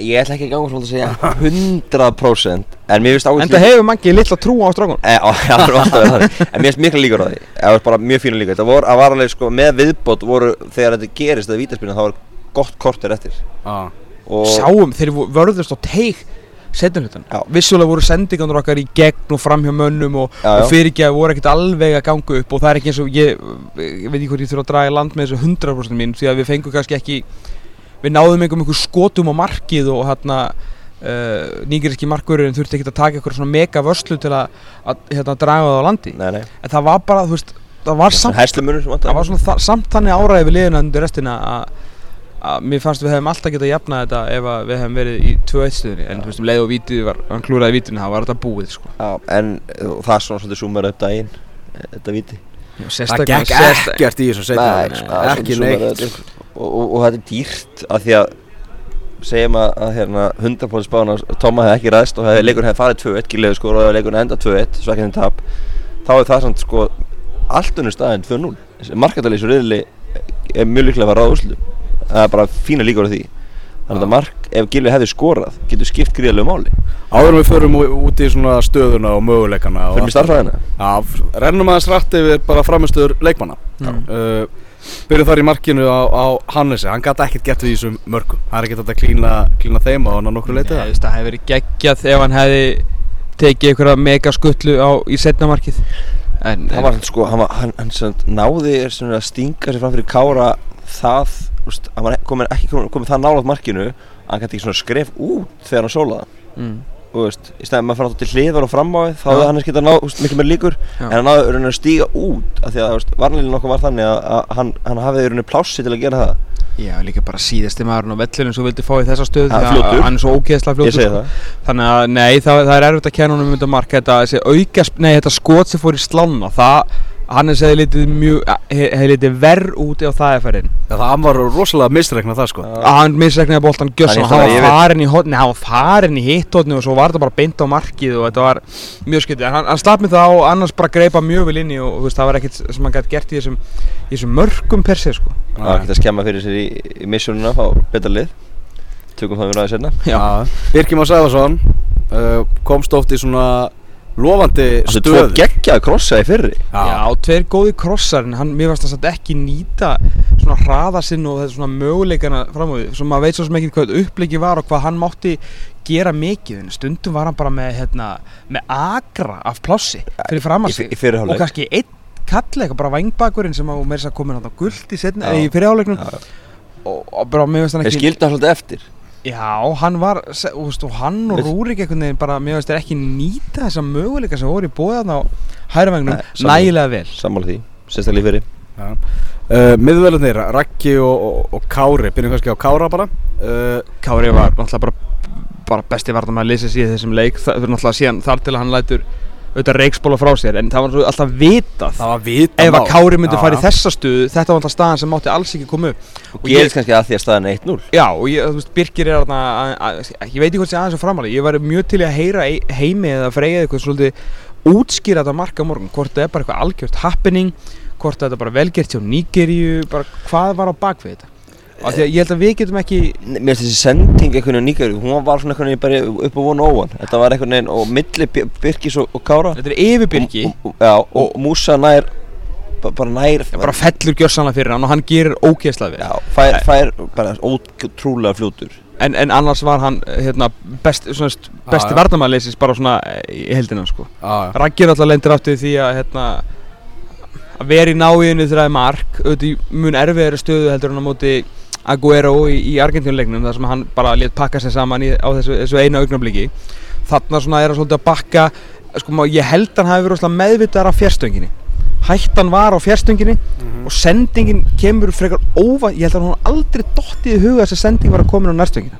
Speaker 5: Ég ætla ekki að ganga svolítið að segja 100% En mér finnst ágætt
Speaker 4: En það hefur mangi litla trú á strákun
Speaker 5: E, það þannig. En mér finnst mikla líkur á því. Það var bara mjög fínu líkur. Það voru, að var alveg sko með viðbót voru Þegar þetta gerist, þetta vítaspilna Það var gott kortir eftir.
Speaker 3: Já.
Speaker 5: Og
Speaker 4: Sáum, þeir vörðust á teig setjum hlutan
Speaker 5: Já.
Speaker 4: Vissulega voru sendingarnir okkar í gegn og fram hjá mönnum og,
Speaker 5: Já, já.
Speaker 4: og fyrirgjafi voru ekkert alveg að ganga upp og það er ekki eins og ég, ég veit ekki hvort ég þurfa að draga í land með þessu 100% mín því að við fengum kannski ekki við náðum einhverjum einhver skotum á markið og hérna uh, nýgiriski markurinn þurfti ekki að taka eitthvað svona mega vörslu til að, að hérna, draga það á landi.
Speaker 5: Nei, nei.
Speaker 4: En það var bara, þú veist, það var samt það var svona samt þannig áræði við liðina undir restina að að mér fannst við hefum alltaf getað jafnað þetta ef að við hefum verið í 2-1 stuðinni en þú veist um leið og vítið var, hann klúraði vítinu þá var þetta búið sko.
Speaker 5: Já, en uh, það er svona svolítið sumar upp daginn eh, Þetta víti.
Speaker 3: Það gekk ekkert í þessu
Speaker 5: Nei,
Speaker 3: sko. Ekki neitt.
Speaker 5: Og, og, og þetta er dýrt af því að segjum að, að hérna, 100% spána Tóma hefði ekki ræðst og hefði leikur hefði farið 2-1 Gilegu sko og leikur enda 2-1 svo ekki þeim tap þá er það samt sko allt unnur staðinn 2-0 markadalísu riðli er mjög líklega að fara á úrslutum það er bara fína líkur á því. Þannig að mark, ef Gilvi hefði skorað getur skipt gríðalegu máli.
Speaker 3: Áður við förum ú- út í svona stöðuna og möguleikana
Speaker 5: mig
Speaker 3: allt
Speaker 5: starfræðina
Speaker 3: Já, rennum aðeins rætt yfir bara framistöður leikmanna.
Speaker 4: Mm.
Speaker 3: uh, Byrjum þar í markinu á, á Hannesi Hann gæti ekkert gett við þessum mörgum. Það er ekkert að klína, klína þeim á hann að nokkru leitið
Speaker 4: Nei, það hefði verið geggjað ef hann hefði tekið einhverja mega skutlu á, í setnamarkið en,
Speaker 5: hann var sko, hann, var, hann, hann sem sagt náði er svona að stinga sér fram fyrir Kára. Það, þú veist, hann var komin, ekki komin, komin það nálaðt markinu. Hann gæti ekki svona skref út þegar hann sólaði.
Speaker 4: Mm,
Speaker 5: og veist, í stæðan maður fara til hliðar og fram á því þá hefði hann ekki getað ná, veist, miklu meir líkur
Speaker 4: Já.
Speaker 5: en hann náði rauninni að stíga út af því að, veist, varnalínu nokkuð var þannig að, að hann, hann hafði rauninni plássi til að gera það
Speaker 4: Já, líka bara síðasti maðurinn á vellinu sem vildi fá í þessa stöð því að hann er svo ógeðslega
Speaker 5: ég
Speaker 4: fljótur sko. Þannig að nei, það, það er erfitt að kenna honum um þetta mark þetta, auka, nei, þetta skot sem fór í slána það, hann er segið litið mjög, hefði litið verð út ef það er færinn
Speaker 3: Já, það hann var rosalega mistreikna það sko.
Speaker 5: Já.
Speaker 4: að hann misregnaði boltan gjössan
Speaker 5: Hann
Speaker 4: hann
Speaker 5: hann
Speaker 4: var farin í hotni hann var farin í hittotni og svo var þetta bara beint á markið og þetta var mjög skyttið en hann, hann slapp með það og annars bara greipa mjög vel inn í og veist, það var ekkert sem hann gæti gert í þessum, í þessum mörgum per se sko.
Speaker 5: Það var ekki að skemma fyrir sér í, í missionuna fá betra lið. Tökum það við ræðið sérna
Speaker 4: Já.
Speaker 3: Birkjum á Sæfarsson uh, komst oft í svona lofandi
Speaker 5: það er tvo
Speaker 3: stöðu.
Speaker 5: geggjaði krossa í fyrri?
Speaker 4: Já, tveir góði krossar en hann, mér varst það satt ekki nýta svona hraða sinn og þetta svona möguleikana fram á því, svo maður veit svo sem ekki hvað uppleiki var og hvað hann mátti gera mikið, en stundum var hann bara með hérna, með agra af plássi fyrir fram
Speaker 5: í,
Speaker 4: að sig
Speaker 5: í fyrri
Speaker 4: og kannski einn kall eitthvað, bara vangbakurinn sem að meira þess að koma hann á guld í
Speaker 5: Já.
Speaker 4: í fyrirháleiknum
Speaker 5: Já.
Speaker 4: og, og bara mér veist hann ekki
Speaker 5: skildi hann svolítið eftir
Speaker 4: Já, hann var, veist, og hann og Rúrik einhvern veginn bara, mér veist þér ekki nýta þessa möguleika sem voru í bóðan á
Speaker 5: sammála.
Speaker 4: nægilega vel.
Speaker 5: Sammála því, sérstaklega í fyrri.
Speaker 3: Uh, Miðverðinir, Raggi og, og, og Kári Byrjum kannski á Kára bara. Uh,
Speaker 4: Kári var náttúrulega bara, bara besti varðan að lýsa í þessum leik. Það er náttúrulega síðan þar til að hann lætur auðvitað reiksbóla frá sér en það var svo alltaf vitað
Speaker 3: Það var vita
Speaker 4: ef að Kári myndi fara í þessa stuðu þetta var alltaf staðan sem mátti alls ekki koma upp.
Speaker 5: Og
Speaker 4: Og ég-
Speaker 5: gerist kannski að því að staðan er 1-0
Speaker 4: Já og ég, þú veist, Birkir er þarna að- að- ég veit ekki hvort sé aðeins og framalega ég var mjög til að heyra ei- heimi eða freyja eitthvað svolítið útskýra þetta marka morgun hvort það er bara eitthvað algjört happening hvort þetta er bara velgert hjá Nígeríu bara hvað var á bakvið þetta af því að ég held að við getum ekki
Speaker 5: Mér finnst þessi sending einhvern veginn nýgæri hún var svona einhvern veginn bara upp á vonu óvan þetta var einhvern veginn og milli Bir- Birkis og, og Kára.
Speaker 4: Þetta er yfir Birki.
Speaker 5: og, og, já, og, Músa nær ba- bara nær
Speaker 4: bara fellur gjörsanlega fyrir hann og hann gerir ógeðslega vel.
Speaker 5: Já, fær, fær bara ótrúlega fljótur.
Speaker 4: En, en annars var hann hérna, best, svona, st- besti
Speaker 3: já.
Speaker 4: varnamæðleysis bara svona eh, í heldina sko. Raggir alltaf lendir aftur því að hérna, að vera í náiðinu þegar það er mark. Auðvitað í mun erfiðari stöðu heldur hann á móti Aguero í, í Argentínuleiknum þar sem hann bara létt pakka sér saman í, á þessu, þessu eina augnabliki þarna svona er hann svolítið að bakka sko, má- ég held hann hafi verið meðvitaðar af fjärstönginni hættan var á fjärstönginni og sendingin kemur frekar óvænt ég held að hún aldrei dottið í huga að þessi sending var að koma á nærstöngina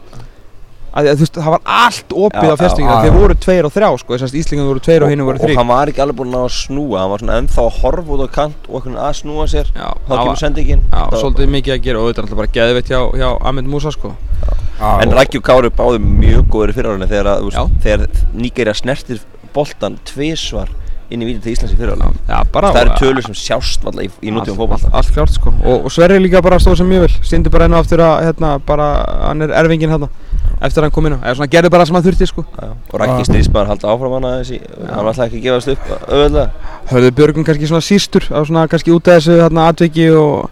Speaker 4: að, að, veist, það var allt opið
Speaker 5: Já,
Speaker 4: á fjastingina
Speaker 3: já,
Speaker 4: þeir voru tveir og þrjá sko, þess að Íslingan voru tveir og hinn voru
Speaker 5: og
Speaker 4: þrý
Speaker 5: hann var ekki alveg búinn að ná að snúa hann var svona ennþá að horfa út á kant og að snúa sér.
Speaker 4: Já,
Speaker 5: þá kemur sendingin.
Speaker 4: Já, svolítið mikið að gera og þetta er alltaf bara geðveitt hjá, hjá Ahmed Musa sko.
Speaker 5: En Rækki og Kári báði mjög góður í fyrirhaldinu þegar, Nígeria snertir boltan tvisvar inn í víti til Íslands í
Speaker 4: bara
Speaker 5: það eru tölur sem sjást alltaf í, í nútíma
Speaker 4: Allt-
Speaker 5: fótbolta.
Speaker 4: allt- Allt klárt sko. Og, og Sverri líka bara stóð sem mjög vel. Sýndi bara enn og aftur að hérna bara Hann er erfingin hérna Eftir að hann kom inn á. Eða svona gerði bara það sem hann þurfti sko.
Speaker 5: Já, og Rækki stríðsmaður haldi áfram hana þessi hann alltaf ekki að gefast upp auðvitað
Speaker 4: Hörðu Björgun kannski svona sístur Á svona kannski út af þessu hérna atviki og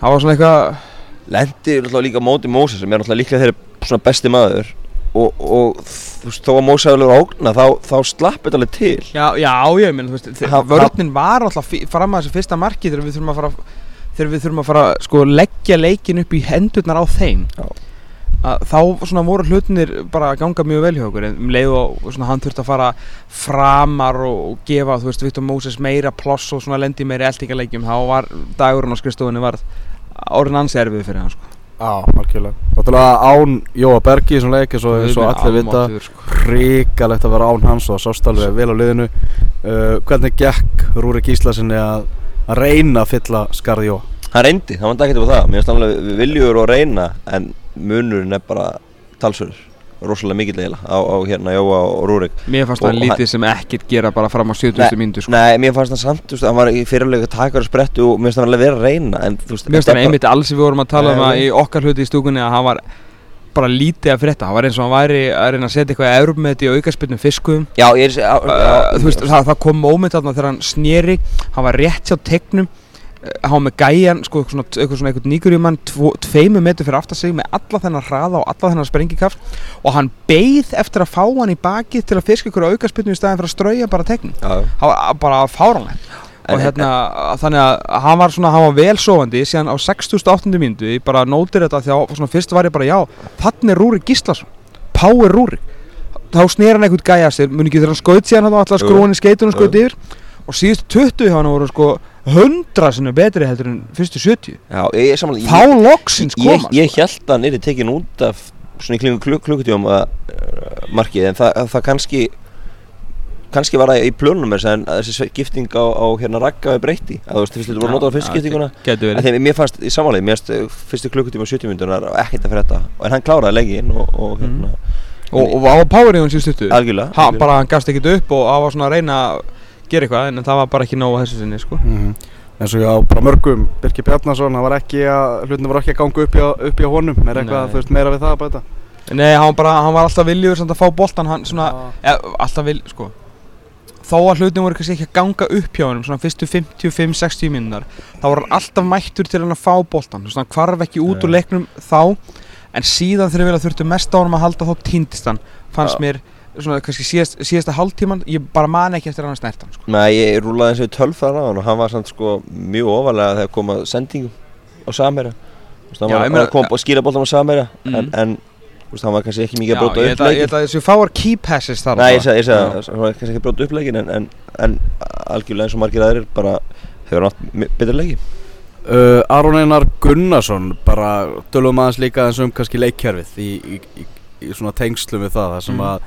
Speaker 4: Það var svona eitthvað
Speaker 5: lendi náttúrulega líka á móti Móses sem er náttúrulega líklega þeirri svona besti maður. Og, og þú veist þó að Móses hefur ágna þá, þá slapp þetta alveg til.
Speaker 4: Já, já, ég minn, þú veist,
Speaker 5: Ha-
Speaker 4: vörnin var alltaf fram að þessu fyrsta marki þegar við þurfum að fara við þurfum að fara sko leggja leikin upp í hendurnar á þeim.
Speaker 5: Já.
Speaker 4: Að þá svona voru hlutinir bara að ganga mjög vel hjá okkur en um leið og svona hann þurfti að fara framar og, og gefa, þú veist, Viktor Moses meira ploss og svona lendi meira eltingaleikjum þá var dagurinn á skrifstofunni var orðin ansi erfið fyrir hann sko.
Speaker 3: Já, algjörlega Náttúrulega án Jóa Bergi í svona leik eins og, allir vita
Speaker 4: sko.
Speaker 3: Ríkalegt að vera án hans og sást alveg vel á liðinu uh, Hvernig gekk Rúrik Íslasinni að, að reyna að fylla skarði Jóa?
Speaker 5: hann reyndi, hann var ekki til það mér finnst alveg viljur og reyna en munurinn er bara talsverður rosalega mikill eiginlega á, á hérna Jóa og Rúrik
Speaker 4: Mér fannst hann- lítið sem ekkert gera bara fram á 70.
Speaker 5: Nei,
Speaker 4: myndu sko.
Speaker 5: Nei, mér fannst það samt, hann var í fyrirlega takar og sprettu og mér finnst hann alveg vera að reyna en veist,
Speaker 4: Mér finnst
Speaker 5: þetta
Speaker 4: hann
Speaker 5: er bara-
Speaker 4: einmitt alls við vorum að tala um það
Speaker 5: nei.
Speaker 4: í okkar hluti í stúkunni að hann var bara lítið að frétta, hann var eins og hann væri að reyna að setja eitthvað í Európmeti og aukarspilnum fiskum
Speaker 5: Já, ég er já,
Speaker 4: uh,
Speaker 5: já,
Speaker 4: þú veist, það, það kom moment þarna þegar hann sneri hann var rétt hjá tegnum hann var með gæjan, sko, svona, eitthvað svona eitthvað nýgurjumann, tveimu metur fyrir aftar sig með alla þennan hraða og alla þennan sprengikaft og hann beið eftir að fá hann í bakið til að fiska ykkur aukarspilnum í staðin fyrir að strauja bara var bara fáránlegt.
Speaker 5: En-
Speaker 4: og hérna, þannig að hann var svona, hann var vel sofandi síðan á 68. mínútu ég bara nótir þetta því að svona fyrst var ég bara já þannig er Rúrik Gíslason Power Rúrik. Þá snýr hann eitthvað gæja sér muni ekki þegar hann skaut síðan hann var alltaf skrúin í skeitunum skaut yfir. Og síðustu 20 hjá hann voru sko 100 sinni betri heldur en fyrstu 70
Speaker 5: já, ég er samanlega
Speaker 4: þá loksins
Speaker 5: ég,
Speaker 4: koma
Speaker 5: ég held að hann er tekin út af svona í klingum kluk klukkutíum að uh, markið en það, það kannski kannski var það í plönum þessi gifting á, á hérna ragga við breytti að þú veist, þetta voru notað á fyrst skiptinguna
Speaker 4: getur
Speaker 5: en
Speaker 4: verið.
Speaker 5: Þegar mér fannst í samanlega mér fannst uh, fyrstu klukkutíma og 70 myndunar ekkert að frétta. En hann kláraði leggin og, og hérna
Speaker 4: og, og á Power í hún síðustu 20
Speaker 5: algjörlega, algjörlega.
Speaker 4: bara, hann gafst ekkert upp og svona að reyna að gera eitthvað en það var bara ekki nóg að þessu sinni sko.
Speaker 3: Mm En svo já, bara mörgum Birki Bjarnason, það var ekki að hlutinu var ekki að ganga upp hjá, upp hjá honum Er eitthvað, þú veist, meira við það að bæta?
Speaker 4: Nei, hann, bara, hann var alltaf viljur samt að fá boltan hann svona, ja, alltaf vil, sko. Þó að hlutin voru kannski ekki að ganga upp hjá hann svona fyrstu 55-60 minnar þá var hann alltaf mættur til hann að fá boltan svona hann hvarf ekki út úr leiknum þá en síðan þegar við þurftum mest á hann að halda þá týndist hann fannst
Speaker 5: Já.
Speaker 4: mér svona kannski síðast, síðasta hálftíman ég bara man ekki eftir hann að snerta hann sko.
Speaker 5: Nei, ég rúlaði eins og tölf þar á hann og hann var samt sko mjög ofalega þegar kom að sendingum á Samherja hann var að koma og skýra bóltan á Samherja en,
Speaker 4: Mhm.
Speaker 5: en þú veist, hann var kannski ekki mikið að bróta
Speaker 4: ég
Speaker 5: upp
Speaker 4: held að- ég að þessu fáar key passes þar
Speaker 5: Nei, ég sagði, sagði, hann var kannski ekki að bróta upp leikin en, en, en algjörlega eins og margir aðrir bara hefur hann átt betur leiki
Speaker 3: Uh, Aron Einar Gunnarsson, bara tölum aðeins líka eins um kannski leikkerfið í, í, í, í svona tengslum við það þar sem
Speaker 4: Mhm.
Speaker 3: að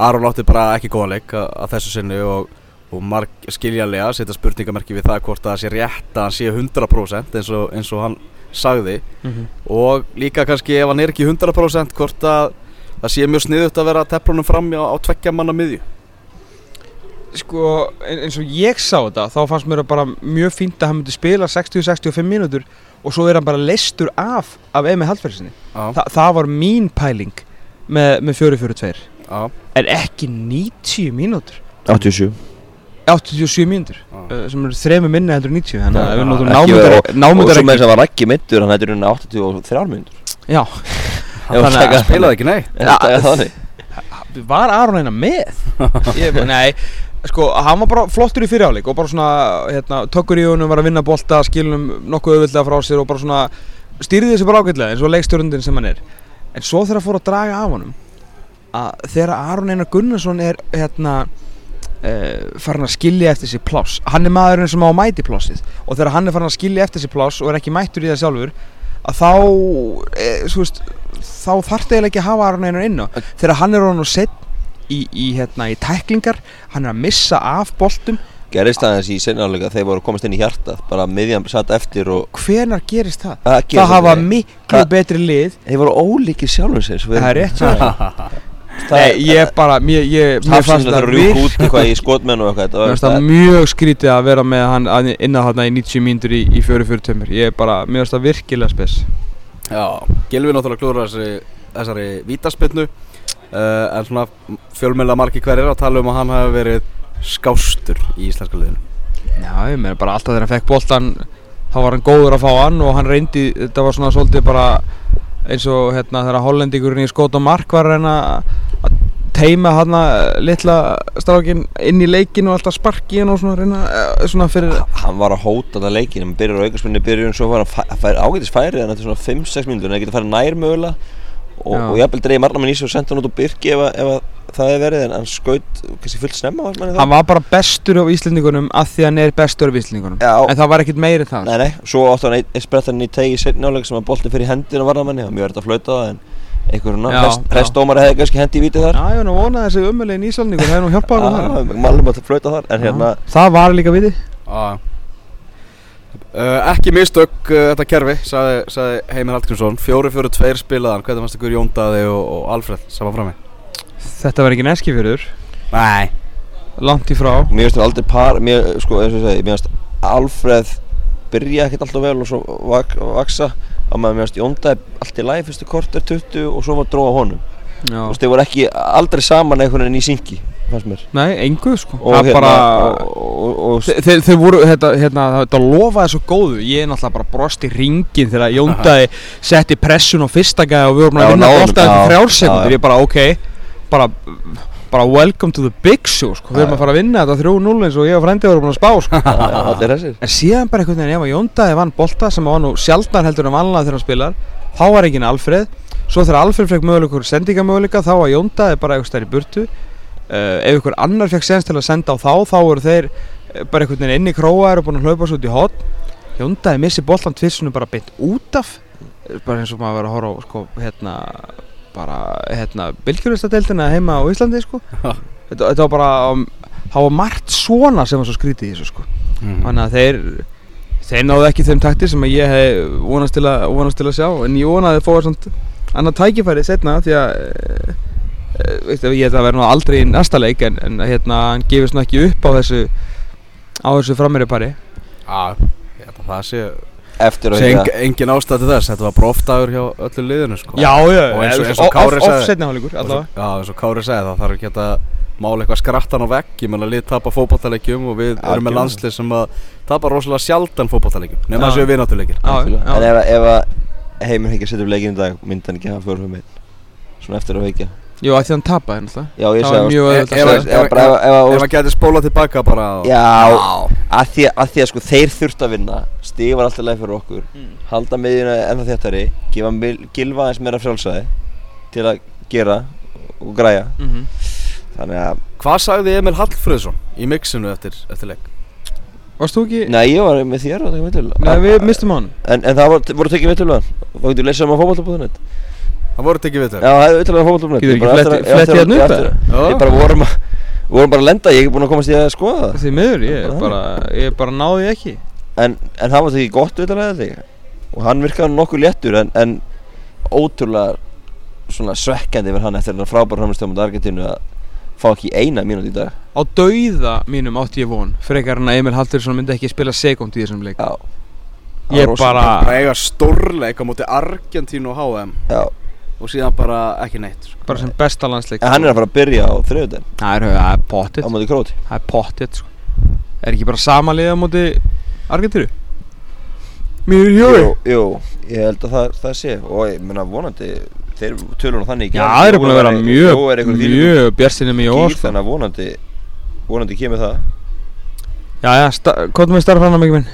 Speaker 3: Aron átti bara ekki góða leik að, að þessu sinni og, og marg, skiljanlega setja spurningamerki við það hvort að það sé rétt að hann sé 100% eins og, eins og hann sagði.
Speaker 4: Mhm.
Speaker 3: og líka kannski ef hann er ekki 100% hvort að það sé mjög sniðut að vera teflunum fram á, á tveggja manna miðju.
Speaker 4: Sko ein- eins og ég sá þetta þá fannst mér bara mjög fínt að hann myndi spila 60-65 mínútur og svo er hann bara leistur af af Emi Hallferðsinni
Speaker 3: Já,
Speaker 4: Þa, það var mín pæling með, með 4-4-2
Speaker 3: já,
Speaker 4: en ekki 90 mínútur?
Speaker 5: 87
Speaker 4: 87 mínútur? Uh, sem eru þremu minni heldur en 90 þannig að við notum
Speaker 5: verið- Og með þess
Speaker 4: ekki
Speaker 5: að var ekki mittur, hann hættur hérna 83 mínútur.
Speaker 4: Já.
Speaker 5: Hann
Speaker 4: Þannig að
Speaker 3: spilaði ekki
Speaker 5: hann þannig.
Speaker 4: Var Aron eina með? Ég, nei sko hann var bara flottur í fyriráleik og bara svona hérna, tökur í honum var að vinna bolta skilunum nokkuð auðvitað frá sér og bara svona stýrði þessu bara ágætlega eins og leikstjórundin sem hann er. En svo þegar fór að draga af honum að þegar Aron Einar Gunnarsson er hérna uh, farin að skilja eftir sér pláss hann er maðurinn sem á að mæti plássið og þegar hann er farin að skilja eftir sér pláss og er ekki mættur í það sjálfur að þá e, veist, þá þarftu eiginlega ekki að hafa Aron Einar inn á þegar hann er hann og sett í, í, hérna, í tæklingar hann er að missa af boltum.
Speaker 5: Gerist aðeins í senjáleika þeir voru að komast inn í hjartað Bara miðjan satt eftir og
Speaker 4: hvenar gerist það?
Speaker 5: Það gerist
Speaker 4: það hafa miklu
Speaker 5: Það-
Speaker 4: betri lið.
Speaker 5: Þeir voru ólíkir sjálfur sér
Speaker 4: það er rétt.
Speaker 5: Það
Speaker 4: Nei, ég bara, mér, ég, mér fannst það virk-
Speaker 5: eitthvað í skotmenn og eitthvað
Speaker 4: mér fannst það mjög skrítið að vera með hann að- inn að þarna í 90 mínútur í, í 4-4 tömur ég er bara, mér fannst það virkilega spes.
Speaker 3: Já, Gilvi náttúrulega klúður þessari, þessari vítaspinnu uh, En svona fjölmjöla margir hverjir að tala um að hann hafi verið skástur í íslenska liðinu.
Speaker 4: Já, ég meina bara alltaf þegar hann fekk boltan þá var hann góður að fá hann og hann reyndi, þetta var svona svolítið bara eins og hérna þegar hollendingurinn í skót og mark var að reyna að teima hann litla strákin inn í leikin og alltaf sparki hann og svona reyna eh, svona fyrir
Speaker 5: Hann var að hóta þetta leikin Hann byrjar á aukarspunni byrjun Svo var hann fæ- fær ágætis færi Þannig að þetta er svona 5-6 mínútur En það getur farið nær mögulega. Og, og jafnvel dreigði margnamann í sig og senda hann út á Birki ef, að- ef að það hefði verið En hann skaut kannski fullt snemma
Speaker 4: hann var bara bestur af Íslendingunum að því hann er bestur af Íslendingunum.
Speaker 5: Já.
Speaker 4: en það var ekkert meiri en það.
Speaker 5: Nei, nei, svo áttu hann eitt sprettan í í einhverjum
Speaker 4: Já, já.
Speaker 5: restómari hefði kannski hendi í vítið þar.
Speaker 4: Já, ég var nú að vona að þessi umöðlegin Íslandingur hefði nú hjálpað hann þar.
Speaker 5: Málum að flauta þar en hérna
Speaker 4: Það var líka viti
Speaker 3: Já. Uh, ekki mistök uh, þetta kerfi, sagði, sagði Heimir Hallgrímsson. 4-4-2 spilaðan, hvernig fannst ykkur Jón Daði og, og Alfred saman frá mig?
Speaker 4: Þetta var ekki neskifjörður
Speaker 3: Nei.
Speaker 4: Langt í frá.
Speaker 5: Mér finnst það aldrei par, mér, sko eins og ég segi, mér finnst Alfreð byrja ekkert alltaf vel og svo vak, vaksa meðan mér finnst Jóndæði allt í lagi fyrstu korter 20 og svo var dróða honum. Þú veist, þeir voru ekki aldrei saman einhvern veginn í syngi, fannst mér.
Speaker 4: Nei, engu sko.
Speaker 5: Og
Speaker 4: Það
Speaker 5: hérna,
Speaker 4: bara
Speaker 5: og, og, og,
Speaker 4: Þe- Þeir, þeir voru, þetta, hérna, þetta lofaði svo góðu. Ég er náttúrulega bara brost í ringin Þegar Jóndaði setti pressun á fyrsta gæði Og við vorum að vinna
Speaker 5: náðum,
Speaker 4: boltaði
Speaker 5: já,
Speaker 4: eftir þrjár
Speaker 5: já,
Speaker 4: sekundur
Speaker 5: já.
Speaker 4: Ég bara, ok Bara, bara welcome to the big show sko. Við erum að fara að vinna þetta 3-0 eins og ég og frendi vorum búin að spá sko. En síðan bara einhvern veginn Ef að Jóndaði vann bolta Sem var nú sjaldnar heldur en vanlega þegar hann spilar Þá var ekki Alfreð. Svo þegar Alfreð fekk möguleikur sendingamöguleika Þá var Jóndaði bara eitthvað stær í burtu. Uh, Ef einhver annar fekk sens til að senda á þá Þá voru þeir eh, bara einhvern veginn inn í króa og búin að hlaupa svo út í hot Jóndaði missi boltan tvissunum bara beint út af Eh, bara eins og maður verið að horfa á sko, hérna, bara hérna, bylgjuristadeildina heima á Íslandi sko. þetta, þetta var bara um, það var margt svona sem var svo skrítið í þessu sko.
Speaker 3: Mhm.
Speaker 4: þannig að þeir þeir náðu ekki þeim taktir sem ég hef vonast til að, vonast til að sjá en ég vonaði að fóða svona annað tækifæri setna því að e, e, ég held að vera nú aldrei í næsta leik en, en hérna, hann gefist nú ekki upp á þessu á þessu frammeiri pari
Speaker 3: Já, ég held að það sé,
Speaker 5: Eftir að hitta
Speaker 3: eng, engin ástæð til þess Þetta var brofdagur hjá öllu liðinu sko.
Speaker 4: já, já,
Speaker 3: Og eins og-
Speaker 4: eins
Speaker 3: og Kári sagði-
Speaker 4: off setni hálíkur
Speaker 3: Og svo-
Speaker 4: allavega
Speaker 3: Já, eins og Kári sagði það þarf ekki að mála eitthvað skrattan á vegg. Ég menna lið tapa fótballtaleikjum og við erum með landslið sem að tapa rosalega sjaldan fótballtaleikjum Nefna
Speaker 4: Já.
Speaker 3: þessu við náttúruleikir
Speaker 4: Já,
Speaker 5: En ef, að- ef að heimur ekki að setja upp leikinn í dag myndi hann ekki hafa fjórum fyrir minn Svona eftir að veikja
Speaker 4: Jú, að því hann tapaði náttúrulega.
Speaker 5: Já, ég
Speaker 4: Það
Speaker 5: segi
Speaker 4: var mjög
Speaker 3: ef-
Speaker 4: að segja.
Speaker 5: ef,
Speaker 3: að geti spólað tilbaka bara
Speaker 5: Já, að því að, að því að sko þeir þurft að vinna Stig var alltaf leið fyrir okkur. Halda miðjuna ennþá þéttari Gefa gilva eins meira frjálsæði Til að gera og græja.
Speaker 4: Mhm.
Speaker 5: Þannig að,
Speaker 3: Hvað sagði Emil Hallfröðsson í mixinu eftir, eftir leik?
Speaker 4: Varst þú ekki?
Speaker 5: nei ég var með þér og það vitul
Speaker 4: Nei, við mistum hann.
Speaker 5: En, en það voru, voru tekið vitul hann
Speaker 3: Það voru tekið við
Speaker 5: Já, það hefur vitul á fótballtabúðunet
Speaker 4: Getur ekki fletti hérna upp, eða?
Speaker 5: Ég bara vorum að vorum bara að lenda, ég er ekki búinn að komast í að skoða það.
Speaker 4: Því miður, ég
Speaker 5: Bara
Speaker 4: bara, ég bara náði því ekki.
Speaker 5: En, en það var því gott vitul að þetta Og hann virkaði nokkuð léttur en, en ótrúlega svona svekkjandi fyrir hann eftir hann frábæra framstöðum á Argentínu að fá ekki eina mínúti í dag.
Speaker 4: Á dauða mínum átti ég von Frekar en að Emil Haldursson myndi ekki spila sekund í þessum leik.
Speaker 5: Já.
Speaker 4: Ég
Speaker 5: Það
Speaker 4: bara-
Speaker 3: Bara eiga stórleik á móti Argentínu og HM
Speaker 5: Já,
Speaker 3: og síðan bara ekki neitt sko.
Speaker 4: Bara sem besta landsleik.
Speaker 5: En hann er að fara að byrja á þriðudaginn
Speaker 4: Það er, það er
Speaker 5: á
Speaker 4: pottitt
Speaker 5: móti króti
Speaker 4: Það er pottitt sko. Er ekki bara sama liða á móti Argentíru? Mjög hjói
Speaker 5: Jú, jú, ég held að það, það sé. Og ég meina vonandi þeir tölur nú þannig í
Speaker 4: Já, það er búin að vera mjög,
Speaker 5: er
Speaker 4: mjög bjarsinni með Jóa
Speaker 5: gýr,
Speaker 4: sko.
Speaker 5: þannig að vonandi vonandi kemur það.
Speaker 4: Já, já, hvað með starf hann að mikið minn?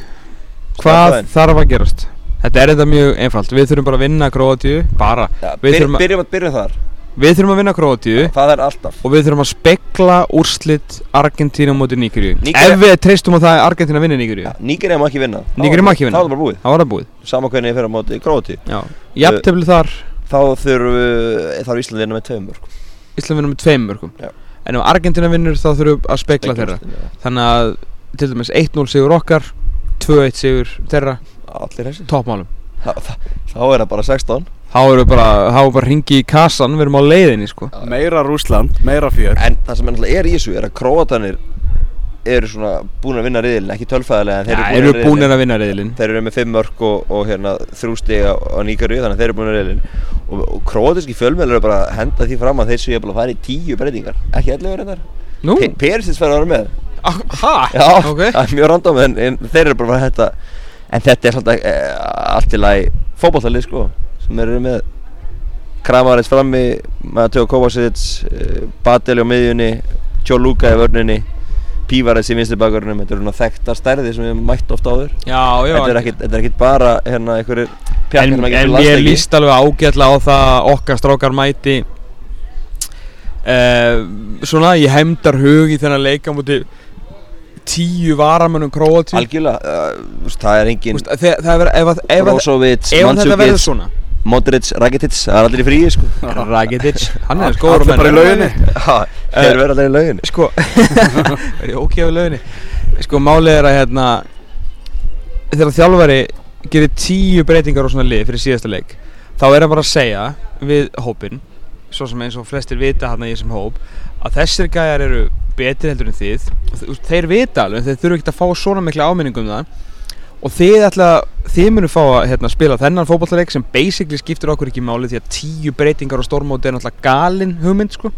Speaker 4: Hvað þarf að gerast? Þetta er þetta mjög einfalt. Við þurfum bara að vinna Króatíu Bara.
Speaker 5: Ja,
Speaker 4: Við þurfum að-
Speaker 5: byrjum, að, byrjum þar.
Speaker 4: Við þurfum að vinna Króatíu.
Speaker 5: Það er alltaf.
Speaker 4: Og við þurfum að spekla úrslit Argentínu móti Nígeríu.
Speaker 5: Nígería-
Speaker 4: Ef við treystum á það að Argentína vinni Nígeríu.
Speaker 5: Nígeria má ekki vinna. Þá-
Speaker 4: Nígería má ekki vinna.
Speaker 5: Þá er það bara búið.
Speaker 4: Það var það búið.
Speaker 5: Sama hvernig ég fer á móti Króti
Speaker 4: Já. Jafntefli þar.
Speaker 5: Þá þurfum við Þá er Ísland vinna með tveim mörg
Speaker 4: Ísland vinnur með tveim mörgum
Speaker 5: Já.
Speaker 4: En ef Argentína vinnur þá þurfum við að spekla þeirra. Þannig að til dæmis 1-0 sigur okkar 2-1 sigur þeirra
Speaker 5: Allir þessi
Speaker 4: Toppmálum.
Speaker 5: Þá þá er það bara 16
Speaker 4: Þá erum við bara, þá erum við bara ringi í kassan, við erum á leiðinni sko.
Speaker 3: Meira Rúsland, meira fjör.
Speaker 5: En það sem ennlega er í þessu er að Króatanir eru svona búin að vinna riðilin ekki tölfæðilega en
Speaker 4: Já,
Speaker 5: þeir
Speaker 4: eru
Speaker 5: eru riðilinn.
Speaker 4: að vinna reyðilinn
Speaker 5: Þeir eru með 5 mörg og, og hérna, þrjú stig á, Níkaríu þannig að þeir eru búin að riðilin og, og króatíski fjölmjöl eru bara að henda því fram að þeir séu að fara í 10 breytingar. Ekki 11 reyndar.
Speaker 4: Nú?
Speaker 5: Pe Persins fær að vera með.
Speaker 4: Hæ?
Speaker 5: Já,
Speaker 4: Ok.
Speaker 5: það er mjög random en, en þeir eru bara að þetta en þetta er svolítið e, allt í lagi fótballtalið sko sem eru með. Kramaric frammi Mateo Kovacic e, Badeli á miðjunni Joe Luka í vörninni Pívarets í vinstri bakvörnum þetta eru svona þekkta stærði sem við mætt oft áður.
Speaker 4: Já, já
Speaker 5: þetta er ekkit, þetta er ekkit bara hérna einhverjir pjakkar
Speaker 4: En, en ég líst alveg ágætlega á það að okkar strákar mæti uh, Svona í heimdar hug í þennan leika múti tíu varamönnum Króati
Speaker 5: algjörlega, uh, það er engin
Speaker 4: Það, það er verið, ef, að- ef, að-
Speaker 5: Brozovic,
Speaker 4: ef að þetta verður
Speaker 5: Mandzukic,
Speaker 4: svona?
Speaker 5: Modric, Rakitic það er allir í fríi sko.
Speaker 4: Rakitic, hann er skóður
Speaker 3: bara í lauginni.
Speaker 5: Já, þeir verða allir í lauginni.
Speaker 4: Sko, er ég ókjöfu lauginni. Sko, málið er að hérna Þegar þjálfari gerir tíu breytingar á svona lið fyrir síðasta leik Þá er hann bara að segja við hópinn Svo sem eins og flestir vita hann í þessum hóp Að þessir gæjar eru betri heldur en þið. Og þe- Þeir vita alveg, þeir þurfa ekki að fá svona mikla áminningu um það. Og þið ætla, þið munu fá að hérna, spila þennan fótballleik sem basically skiptir okkur ekki máli því að tíu breytingar á stórmóti er náttúrulega galin hugmynd sko.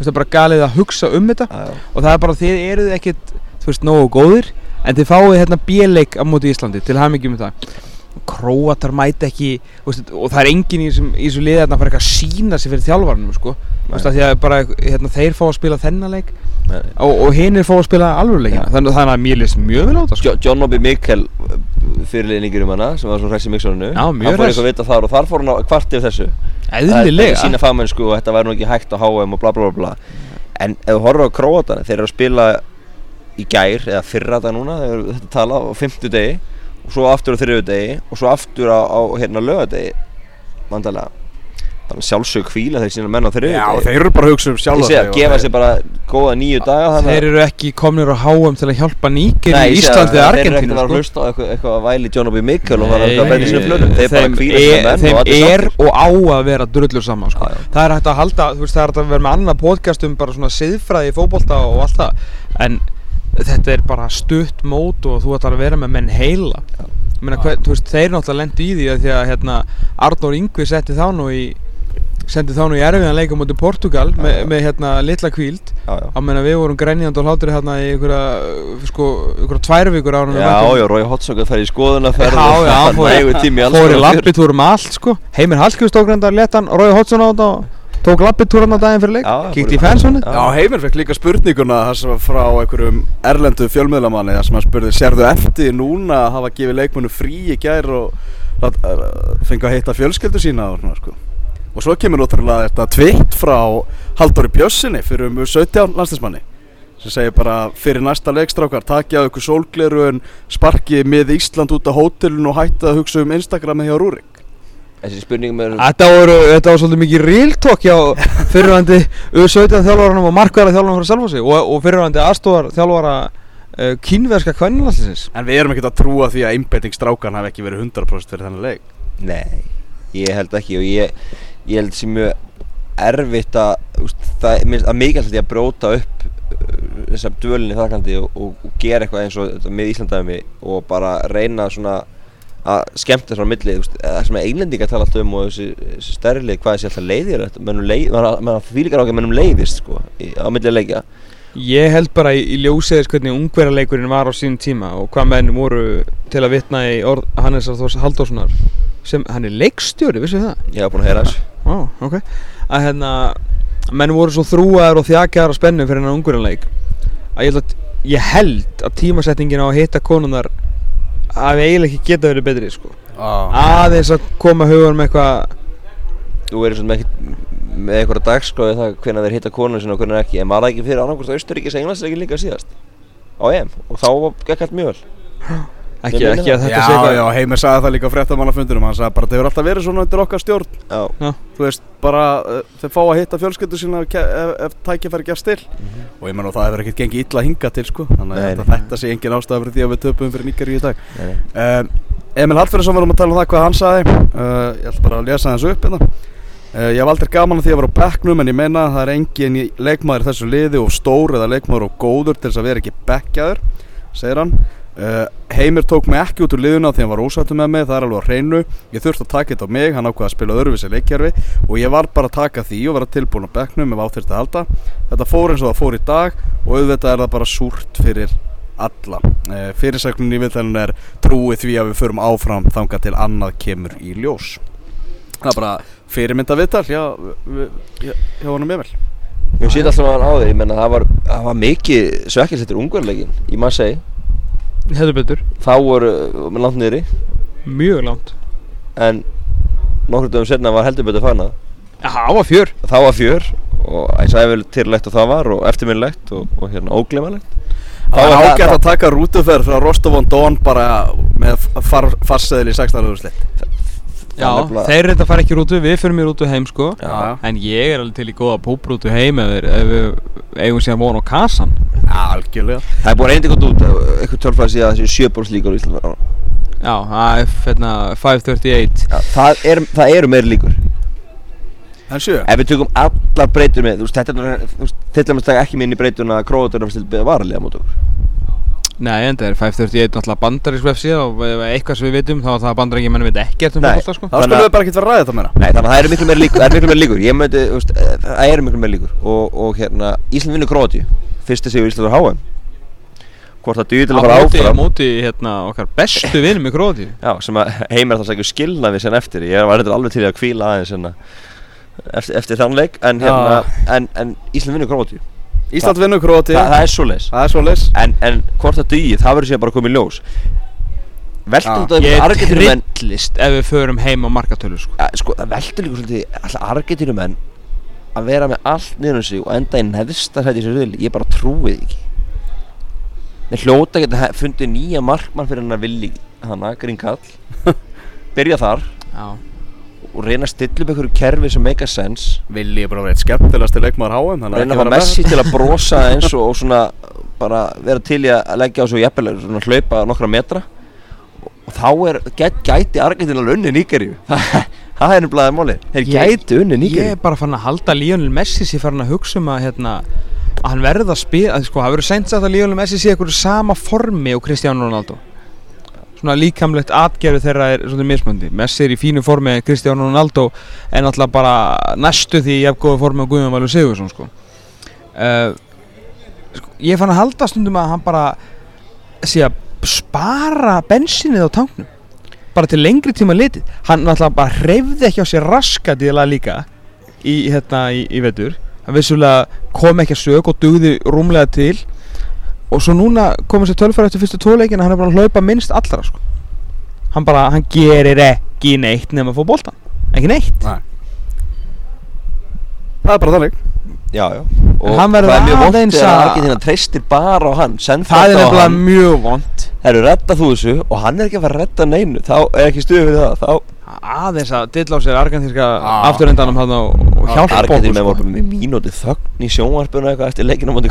Speaker 4: Það er bara galið að hugsa um þetta.
Speaker 5: Já, já.
Speaker 4: og það er bara þið eruð ekkert þú veist nógu góðir. En þið fáið hérna bíleik á móti Íslandi til hamingjum með það Króatar mæta ekki veist, og það er enginn í þessu liði að fara eitthvað að sína sig fyrir þjálfarnum sko. Veist, að því að bara, hérna, þeir fá að spila þennan leik
Speaker 5: Nei, nei.
Speaker 4: og, og hinn er fá að spila alvöruleikina. Þannig, að mér list mjög vel á þetta sko.
Speaker 5: Jo- John Obi Mikkel fyrirliðningir um hana sem var svo hræst í mixuninu hann fór eitthvað að vita þar og þar fór hann á kvart yfir þessu.
Speaker 4: Eðlilega.
Speaker 5: Sína fagmennsku og þetta væri nú ekki hægt á HM og bla bla bla bla. En ef þú horfir á Króatana þeir eru að spila í gær eða fyrra þetta núna þegar við þetta tala á fymtu degi og svo aftur á þriðu degi og svo aftur á, á hérna lögadegi vandalega þannig að sjálfsög hvíla þeir sína menn á þriðu
Speaker 3: Já, þeir eru bara að hugsa um
Speaker 5: ég
Speaker 3: sjálfa
Speaker 5: segi að gefa sér bara góða nýju daga þannig
Speaker 4: þeir eru ekki komnir á HM til að hjálpa Níkir
Speaker 5: Nei,
Speaker 4: í
Speaker 5: ég
Speaker 4: Íslandi eða
Speaker 5: Þeir eru
Speaker 4: Argentínu
Speaker 5: að vera að
Speaker 4: sko.
Speaker 5: hlusta á eitthvað, eitthvað að væli John Obi Mikkel og fara
Speaker 4: Nei,
Speaker 5: að breyta sínum plönum Þeir bara hvíla
Speaker 4: er,
Speaker 5: sína menn
Speaker 4: þeim
Speaker 5: og
Speaker 4: er og á að vera drullur saman sko.
Speaker 5: Já, já.
Speaker 4: það er hægt að halda þú veist, það er hægt að vera með og þetta er bara stutt mót og þú ætlar að vera með menn heila. Meina, hver, veist, þeir náttúrulega lendi í því að því að hérna, Arnór Ingvi setti þá nú í sendi þá nú í erfiðan leika mútið Portugal með, með hérna litla kvíld
Speaker 5: Já, já.
Speaker 4: á meðan við vorum grænjandi og hlátur hérna í einhverja sko, tvær vikur ára
Speaker 5: Já, já, Rói Hotsokk fær í skoðun að ferða
Speaker 4: Já, já, hann fór,
Speaker 5: nægu tími alls
Speaker 4: fór í
Speaker 5: konar fjör.
Speaker 4: lappitúr um allt sko. Heimir Hallskjöfs tók reyndar letan Rói Hotsson á þetta og tók lappitúr hann á daginn fyrir leik? Kíkti í fansónu
Speaker 5: Já.
Speaker 3: Heimir fekk líka spurninguna þar sem var frá einhverjum erlendu fjölmiðlamanni þar sem hann spurði, sérðu eftir núna að hafa gefið leikmennu frí í gær og uh, fengi að hitta fjölskyldu sína og svona sko? Og svo kemur náttúrulega þetta tvitt frá Halldóri Bjössinni fyrir um 17 landslismanni sem segir bara fyrir næsta leikstrákar takja á ykkur sólglerun sparki með Ísland út á hótelun og hætta að hugsa um Instagrami hjá Rúrik
Speaker 5: Þessi spurningum er
Speaker 4: Þetta voru, þetta var svolítið mikið real talk hjá fyrirvændi U17 þjálfaranum og markværa þjálfaranum frá Selfossi og, og fyrirvændi aðstofar þjálfara uh, kínverska kvennilandsins
Speaker 3: en við erum ekkert að trúa því að einbetting strákan hafi ekki verið 100% fyrir þennan leik.
Speaker 5: Nei, ég held ekki og ég, ég held sem mjög erfitt að úst, það minnst að mikilvægt að bróta upp þessar dvölinni þakkandi og, og, og gera eitthvað eins og með Íslandæmi og bara reyna svona að skemmta svona á milli, þú veist, það sem einlendingar tala alltaf um og þessi, þessi stærlið hvað þessi alltaf leiðir? Leið, mann fýlikar á ekki að mennum leiðist sko, í, á milli leikja.
Speaker 4: Ég held bara í, í ljósiðis hvernig ungverðarleikurinn var á sínum tíma og hvað menn voru til að vitna í orð Hannesar Þórs Halldórssonar sem hann er leikstjóri, vissu það?
Speaker 5: ég hafa búin að heyra þessu.
Speaker 4: Ó, ok. Að hérna, menn voru svo þrúaðar og þjakaðar á spennu fyrir hennar ungverðarleik að að ég held að tímasetningin á að hitta konunar hafi eiginlega ekki geta verið betri sko.
Speaker 3: ah.
Speaker 4: aðeins að koma hugunum eitthvað
Speaker 5: þú verður svona með ekkert með einhverja dagskráði það hvernig þeir hitta konun sinna og hvernig ekki. En var það ekki fyrir annarkvæmst Austuríkis Englandsleikin líka síðast? Á EM. Og þá gekk allt mjög vel
Speaker 4: Ekki,
Speaker 5: meina
Speaker 4: ekki að
Speaker 3: Já,
Speaker 4: þetta sé eitthvað
Speaker 3: já, Heimir sagði það líka á fréttamannafundunum Hann sagði bara, það hefur alltaf verið svona undir okkar stjórn.
Speaker 5: Já,
Speaker 3: Þú veist, bara uh, þeir fá að hitta fjölskyldu sína ef, ef, ef tækifæri gefst til. Og ég menn og það hefur ekkert gengið illa að hinga til sko. Þannig
Speaker 5: Nei,
Speaker 3: að
Speaker 5: nei.
Speaker 3: þetta sé engin ástæða fyrir því að við töpum fyrir Níkari í dag.
Speaker 5: Nei, nei.
Speaker 3: um, Emil Hallfjörðsson var um að tala um það hvað hann sagði. Uh, Ég ætla bara að lesa þessu upp hérna. Uh, Ég hef aldrei gaman að því að vera á bekknum En ég menna að það er engin í- leikmaður í þessu liði Og stór eða leikmaður og góður Til þess að vera ekki bekkjaður Segir hann uh, Heimir tók mig ekki út úr liðuna Því hann var ósættu með mig, það er alveg á hreinu. Ég þurfti að taka þetta á mig, hann ákvaði að spila öðruvísi leikjarfi Og ég var bara að taka því og vera tilbúin á bekknum Ef áþyrfti að halda. Þetta fór eins og það fór í dag Og auðvitað er það bara súrt fyrir alla. Uh, Fyrirsæknin í viðtælun er trúið því að við förum áfram þangað til annað kemur í ljós. Það er bara fyrirmynda viðtal hjá, við- hjá, hjá honum Emil.
Speaker 5: Ég sé alltaf hann á því, ég menna það var, það var mikið svekkilsettur ungverleikin í Marseille
Speaker 4: Hefur betur.
Speaker 5: Þá voru uh, með langt niðri.
Speaker 4: Mjög langt.
Speaker 5: En nokkur dögum setna var heldur betur fanað
Speaker 4: Já, það var fjör.
Speaker 5: Þá var fjör og ég sagði vel tilrætt og það var og eftirminnlegt og, og hérna óglemalegt
Speaker 3: Það
Speaker 5: var það-
Speaker 3: ágætt að taka rútuferð frá Rostov on Don bara með far, farseðil í 16. úrslit
Speaker 4: Já,
Speaker 5: nefnilega-
Speaker 4: þeir reynda að fara ekki rútu, við fyrir í rútu heim sko.
Speaker 3: Já, já.
Speaker 4: En ég er alveg til í góða púbrútu heim ef, við- ef við eigum síðan von á kasan
Speaker 3: Algjörlega.
Speaker 5: Það er búin reyndi gott út eitthvað tölfræði síðan að þessi sjöbólslíkur í Íslanda
Speaker 4: Já, það er hérna 538
Speaker 5: Já, það, er, það eru meiri líkur.
Speaker 3: En sjö?
Speaker 5: Ef við tökum allar breytur með þú veist, þetta er til dæmis ekki minn í breytuna að króatur er að stilja varlega mútið okkur
Speaker 4: Nei, en það er 538 náttúrulega bandarísk vefsíða og eitthvað sem við vitum þá er það bandaríkja menn veit ekkert um fólkvölda sko.
Speaker 3: Þá skulum
Speaker 5: að-
Speaker 3: við bara ekkert vera að ræða þetta meira.
Speaker 5: Nei, þannig að það eru miklu meiri líkur, það eru miklu meiri líkur. Ég myndi, þú veist, eh, það eru miklu meiri líkur. Og, og hérna, Ísland vinnur Króatíu. Fyrsti sigur Ísland á HM hvort það til að fara
Speaker 4: Á móti,
Speaker 5: áfram.
Speaker 4: móti hérna okkar bestu vinum í Króti
Speaker 5: Já, sem að heimir það sækju skilna við sen eftir. Ég var þetta alveg til að kvíla aðeins hérna, eftir, eftir þann leik. En, hérna, en, en Ísland vinnur Króatíu
Speaker 3: Ísland vinnur Króti
Speaker 5: Þa, það er svo leis
Speaker 3: Það er svo leys
Speaker 5: en, en hvort það duði, það verður síðan bara komið í ljós. Veltum þetta um
Speaker 4: Ég
Speaker 5: Argentínumenn
Speaker 4: trillist ef við förum heim á markatölu sko.
Speaker 5: Ja, sko, það veldur líka svolítið alltaf Argentínumenn að vera með allt niður um sig og enda í neðsta sæti sem vil ég bara trúi því ekki. Þeir hljóta geta he- fundið nýja markmann fyrir hann að villi hana, Grínkall byrja þar.
Speaker 4: Já
Speaker 5: og reyna að stilla upp einhverju kerfi sem make a sense.
Speaker 3: Vilji er bara verið skemmtilegasti leikmaður HM þannig að
Speaker 5: reyna að fá Messi til að brosa eins og, og svona bara vera til í að leggja á svo jafnvel svona hlaupa nokkra metra. Og þá er, get, gæti Argentínu alveg unni Nígeríu. Það er nefnilega máli þeir
Speaker 4: Ég-
Speaker 5: gæti unni
Speaker 4: Ég
Speaker 5: Nígeríu
Speaker 4: er bara fann að halda Lionel Messi sér farin að hugsa um að hérna að hann verði að spila, sko, það verður seint sagt að Lionel Messi sé eitthvað sama formi og Cristiano Ronaldo svona líkamlegt atgerfi þeirra er svona mismöndi Messi er í fínu formi en Cristiano Ronaldo er náttúrulega bara næstu því í góða formi og Guðjón Valur Sigursson sko. Uh, sko ég fann að halda stundum að hann bara sé að spara bensinnið á tanknum bara til lengri tíma litið. Hann náttúrulega bara hreyfði ekki á sér raskat í það líka í, hérna, í, í vetur. Hann vissulega kom ekki að sög og dugði rúmlega til og svo núna komið sér tölfæri eftir fyrstu tóleikina hann er bara að hlaupa minnst allra sko. hann bara, hann gerir ekki neitt nema að fá boltan ekki neitt.
Speaker 3: Nei. Það er bara þannig.
Speaker 5: Já, já. Og
Speaker 4: hann verður
Speaker 5: það er mjög vont
Speaker 4: aðeins
Speaker 5: þegar
Speaker 4: að-
Speaker 5: Argentina treystir bara á hann
Speaker 4: það er nefnilega mjög vond
Speaker 5: Það eru redda þú þessu Og hann er ekki að fara að redda neinu. Þá er ekki stuðið fyrir það. Þá
Speaker 4: aðeins að dilla á sér argentínska
Speaker 3: Ah.
Speaker 4: afturendanum hann og, hjálpa okkur
Speaker 5: bara með mínúti þögn í sjónvarpinu eitthvað Eftir leikina á móti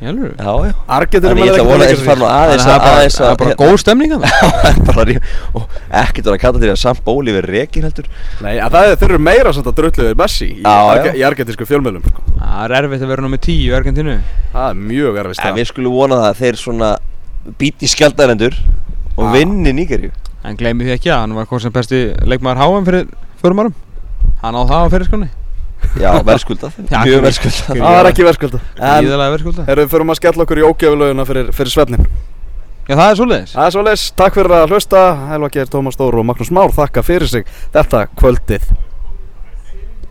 Speaker 4: Það er
Speaker 5: að
Speaker 4: bara,
Speaker 5: aðeins
Speaker 4: það er
Speaker 5: að
Speaker 4: bara góð stemning
Speaker 5: ekkert var að kalla til að samt bóli við rekin heldur.
Speaker 3: Nei, að það er, þeir eru meira samt að drullu við Messi í,
Speaker 5: Já,
Speaker 3: arge,
Speaker 5: já.
Speaker 3: í argentísku fjölmjölum sko.
Speaker 4: það er erfitt að vera nummið 10 í Argentínu.
Speaker 3: Það er mjög erfist
Speaker 5: En við skulum vona það að þeir svona Bíti skjaldarendur Og vinni Nígerju
Speaker 4: En gleymi því ekki að hann var hvað sem besti leikmaður HM fyrir fjórum árum. Hann á það á fyrirskonni
Speaker 5: Já, verðskuldað. Mjög verðskuldað.
Speaker 3: Það er ekki verðskulda En
Speaker 4: Íðalega verðskulda
Speaker 3: erum við fyrir að skella okkur í ógjöfulöguna fyrir, fyrir svefnin
Speaker 4: Já það er svoleiðis.
Speaker 3: Það er svo leys, takk fyrir að hlusta. Helva Geir, Tómas Stóru og Magnús Már þakka fyrir sig. Þetta kvöldið